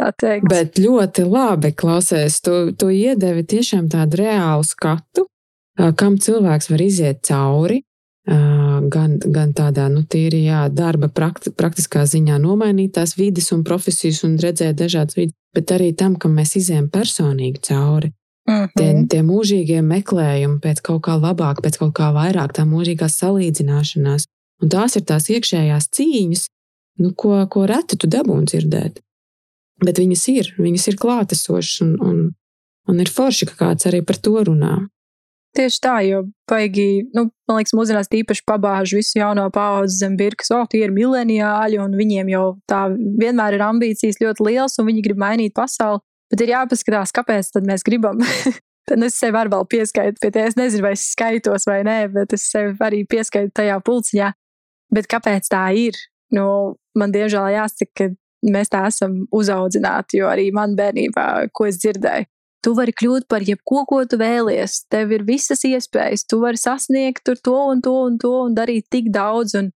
tā teikt. Bet ļoti labi klausies, tu, tu iedevi tiešām tādu reālu skatu, kam cilvēks var iziet cauri, gan, gan tādā nu, tīri jā, darba prakti, praktiskā ziņā nomainīt tās vidas un profesijas un redzēt dažādas vidas, bet arī tam, ka mēs izējām personīgi cauri. Uh -huh. tie, mhm. tie mūžīgie meklējumi pēc kaut kā labāka, pēc kaut kā vairāk, tā mūžīgā salīdzināšanās. Un tās ir tās iekšējās cīņas, nu, ko, ko reti tu dabūni dzirdēt. Bet viņas ir, viņas ir klātesošas, un, un, un ir forši, ka kāds arī par to runā. Tieši tā, jo baigi, nu, man liekas, mūsdienās īpaši pabāž visu jauno paudzi zem birkas, o, tie ir mileniāļi, un viņiem jau tā vienmēr ir ambīcijas ļoti liels, un viņi grib mainīt pasauli. Bet ir jāpaskatās, kāpēc tad mēs gribam. tad nu, es sev arī pieskaitu pie tā. Es nezinu, vai es skaitos vai nē, bet es sev arī pieskaitu tajā pulciņā. Bet kāpēc tā ir? Nu, man diemžēl jāsaka, ka mēs tā esam uzaudzināti, jo arī man bērnībā, ko es dzirdēju, Tu vari kļūt par jebko, ko tu vēlies. Tev ir visas iespējas. Tu vari sasniegt to un to un to un darīt tik daudz. Un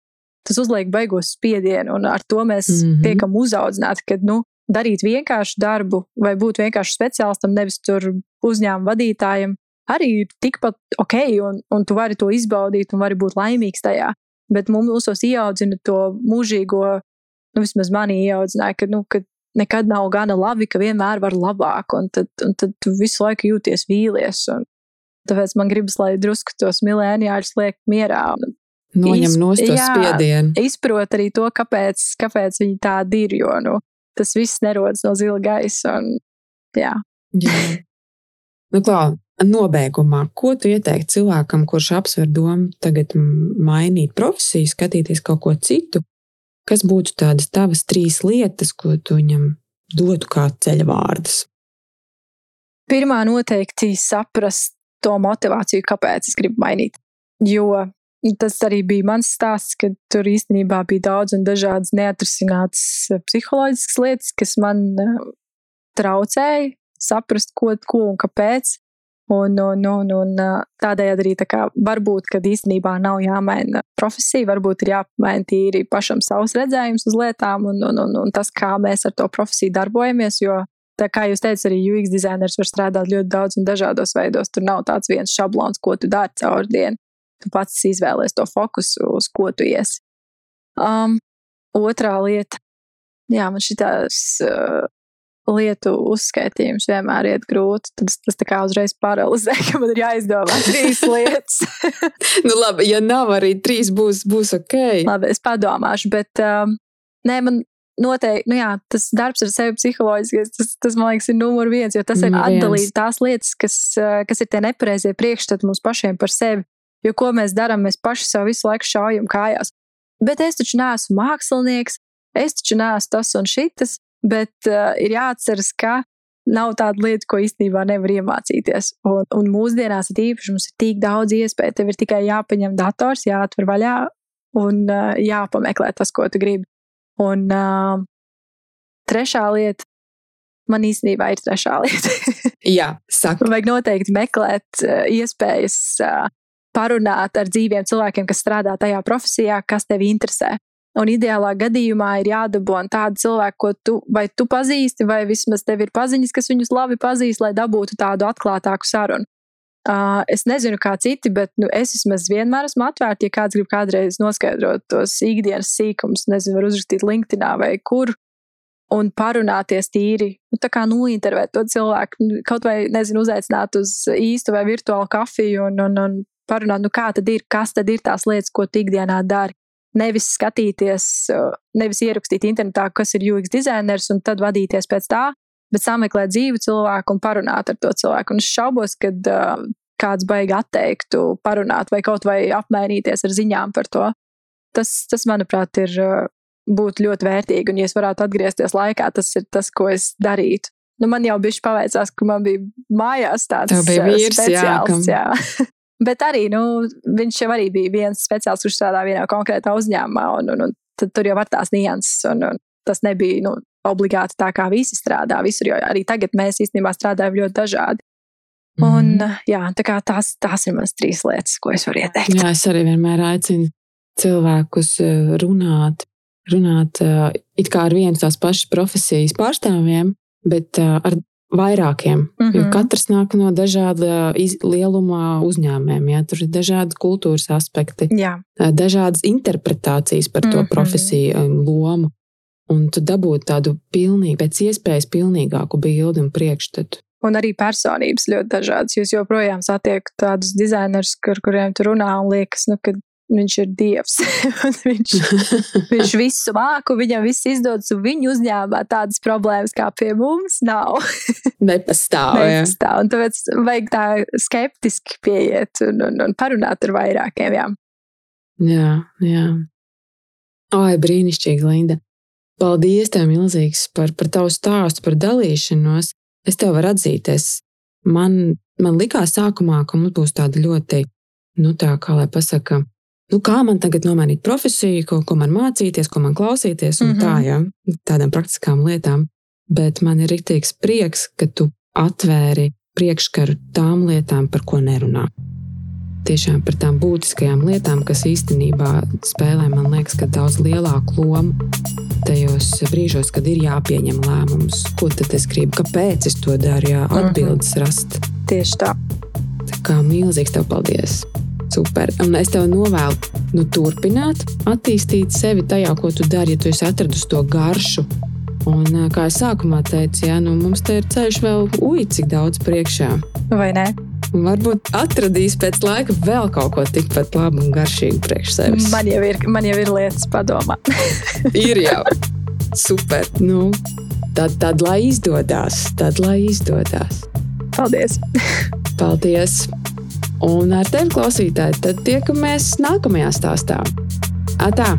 tas uzliek baigos spiedienu, un ar to mēs mm -hmm. tiekam uzaudzināti, ka nu, darīt vienkāršu darbu vai būt vienkārši speciālistam, nevis tur uzņēmuma vadītājam, arī ir tikpat ok, un, un tu vari to izbaudīt un vari būt laimīgs tajā. Bet mums mūsos ieaudzina to mūžīgo, nu, vismaz manī ieaudzināja, ka, nu, ka nekad nav gana labi, ka vienmēr var labāk, un tad, un tad tu visu laiku jūties vīlies. Tāpēc man gribas, lai drusku tos milēniāļus liek mierā. Noņem no to spiedienu. Izprot arī to, kāpēc, kāpēc viņi tādi ir, jo nu, tas viss nerodas no zila gaisa. Un, jā. jā. Nu, klā, nobeigumā, ko tu ieteiktu cilvēkam, kurš apsver domu tagad mainīt profesiju, skatīties kaut ko citu, Kas būtu tādas tavas trīs lietas, ko tu viņam dotu kā ceļa vārdus? Pirmā noteikti saprast to motivāciju, kāpēc es gribu mainīt. Jo tas arī bija mans stāsts, ka tur īstenībā bija daudz un dažādas neatrisinātas eh, psiholoģiskas lietas, kas man eh, traucēja saprast, ko, ko un kāpēc. Un, un, un, un tādējādi arī tā kā varbūt, kad īstenībā nav jāmaina profesija, varbūt ir jāmaina tīri pašam savs redzējums uz lietām un, un, un, un tas, kā mēs ar to profesiju darbojamies. Jo, tā kā jūs teicat, arī UX dizainers var strādāt ļoti daudz un dažādos veidos. Tur nav tāds viens šablons, ko tu dari caur dienu. Tu pats izvēlējies to fokusu, uz ko tu iesi. Um, otrā lieta, jā, man šī tās uh, lietu uzskaitījums vienmēr iet grūti. Tad tas tā kā uzreiz paralizē, ka man ir jāizdomā trīs lietas. nu, labi, ja nav arī trīs, būs, būs ok. Labi, es padomāšu, bet um, nē, man noteikti, nu jā, tas darbs ar sevi psiholoģiski, tas, tas man liekas, ir numur viens, jo tas ir atdalīt tās lietas, kas, uh, kas ir tie nepareizie priekšstati mums pašiem par sevi. Jo ko mēs darām, mēs paši sev visu laiku šaujam kājās. Bet es taču neesmu mākslinieks, es taču neesmu tas un šitas, bet uh, ir jāatceras, ka nav tāda lieta, ko īstenībā nevar iemācīties. Un, un mūsdienās ir īpaši, mums ir tik daudz iespēju, tev ir tikai jāpaņem dators, jāatver vaļā un uh, jāpameklē tas, ko tu gribi. Un uh, trešā lieta, man īstenībā ir trešā lieta. Jā, saka. Vajag noteikti meklēt uh, iespējas uh, parunāt ar dzīviem cilvēkiem, kas strādā tajā profesijā, kas tevi interesē. Un ideālā gadījumā ir jādabūna tādu cilvēku, ko tu vai tu pazīsti, vai vismaz tev ir paziņas, kas viņus labi pazīst, lai dabūtu tādu atklātāku sarunu. Uh, es nezinu, kā citi, bet nu, es vismaz vienmēr esmu atvērta. Ja kāds grib kādreiz noskaidrot tos ikdienas sīkumus, nezinu, var uzrakstīt LinkedIn vai kur, un parunāties tīri, nu, tā kā nointervēt to cilvēku, nu, kaut vai, nezinu, uzaicināt uz īstu vai virtuālu kafiju un, un, un parunāt, nu, kā tad ir, kas tad ir tās lietas, ko tu ikdienā dari. Nevis skatīties, nevis ierakstīt internetā, kas ir UX dizainers, un tad vadīties pēc tā, bet sameklēt dzīvu cilvēku un parunāt ar to cilvēku. Un es šaubos, ka uh, kāds baigi atteiktu parunāt vai kaut vai apmainīties ar ziņām par to. Tas, tas manuprāt, ir uh, būtu ļoti vērtīgi. Un, ja es varētu atgriezties laikā, tas ir tas, ko es darītu. Nu, man jau bija paveicās, ka man bija mājās tāds Tev bija vīrs, speciāls. Jā, jā. Bet arī nu, viņš jau arī bija viens speciālists, kurš strādā vienā konkrētā uzņēmumā, un, un, un tad tur jau var tās nianses. Un, un tas nebija nu, obligāti tā, kā visi strādā. Visur jau arī tagad mēs īstenībā strādājam ļoti dažādi. Mm. Un, mhm. jā, tā kā tās, tās ir manas trīs lietas, ko es varu ieteikt. Jā, es arī vienmēr aicinu cilvēkus eh, runāt, runāt eh, it kā ar vienu tās pašas profesijas pārstāvjiem, bet eh, ar vairākiem. Mm -hmm. Jo mhm. katrs nāk no dažāda lieluma uzņēmumiem. Ja? Tur ir dažādi kultūras aspekti, Jā. dažādas interpretācijas par to mm -hmm. profesiju um, lomu. Un tu dabūji tādu pilnīgi, pēc iespējas pilnīgāku bildi un priekšstatu. Un arī personības ļoti dažādas. Jūs joprojām satiekat tādus dizainerus, ar kuriem tu runā un liekas, nu, ka viņš ir dievs. viņš, viņš visu māku, viņam viss izdodas, un viņa uzņēmumā tādas problēmas kā pie mums nav. Nepastāv. Nepastāv. Un tāpēc vajag tā skeptiski pieiet un, un, un parunāt ar vairākiem. Jā, jā. jā. Ai, brīnišķīgi, Linda. Paldies, tev milzīgs par, par tavu stāstu, par dalīšanos. Es tev varu atzīties. Man, man likās sākumā, ka mums būs tāda ļoti, nu tā kā lai pasaka, nu, kā man tagad nomainīt profesiju, ko, ko man mācīties, ko man klausīties, un mm -hmm. tā, ja, tādām praktiskām lietām. Bet man ir rīktīgs prieks, ka tu atvēri priekškaru tām lietām, par ko nerunā. Tiešām par tām būtiskajām lietām, kas īstenībā spēlē, man liekas, daudz lielāku lomu tajos brīžos, kad ir jāpieņem lēmums, ko tad es gribu, kāpēc es to daru, jā, mhm. atbildes rast. Tieši tā. Tā kā milzīgs tev paldies! Super. Un es tev novēlu nu, turpināt, attīstīt sevi tajā, ko tu dari, ja tu esi atradusi to garšu. Un, kā jau sākumā teicu, jā, nu, mums te ir ceļš vēl ui, cik daudz priekšā. Vai ne? Un varbūt atradīs pēc laika vēl kaut ko tikpat labu un garšīgu priekš sevis. Man jau ir, man jau ir lietas padomā. ir jau. Super. Nu, tad, tad lai izdodas. Tad lai izdodas. Paldies. Paldies. Un ar tevi klausītāji, tad tiekamies nākamajā stāstā. Atā!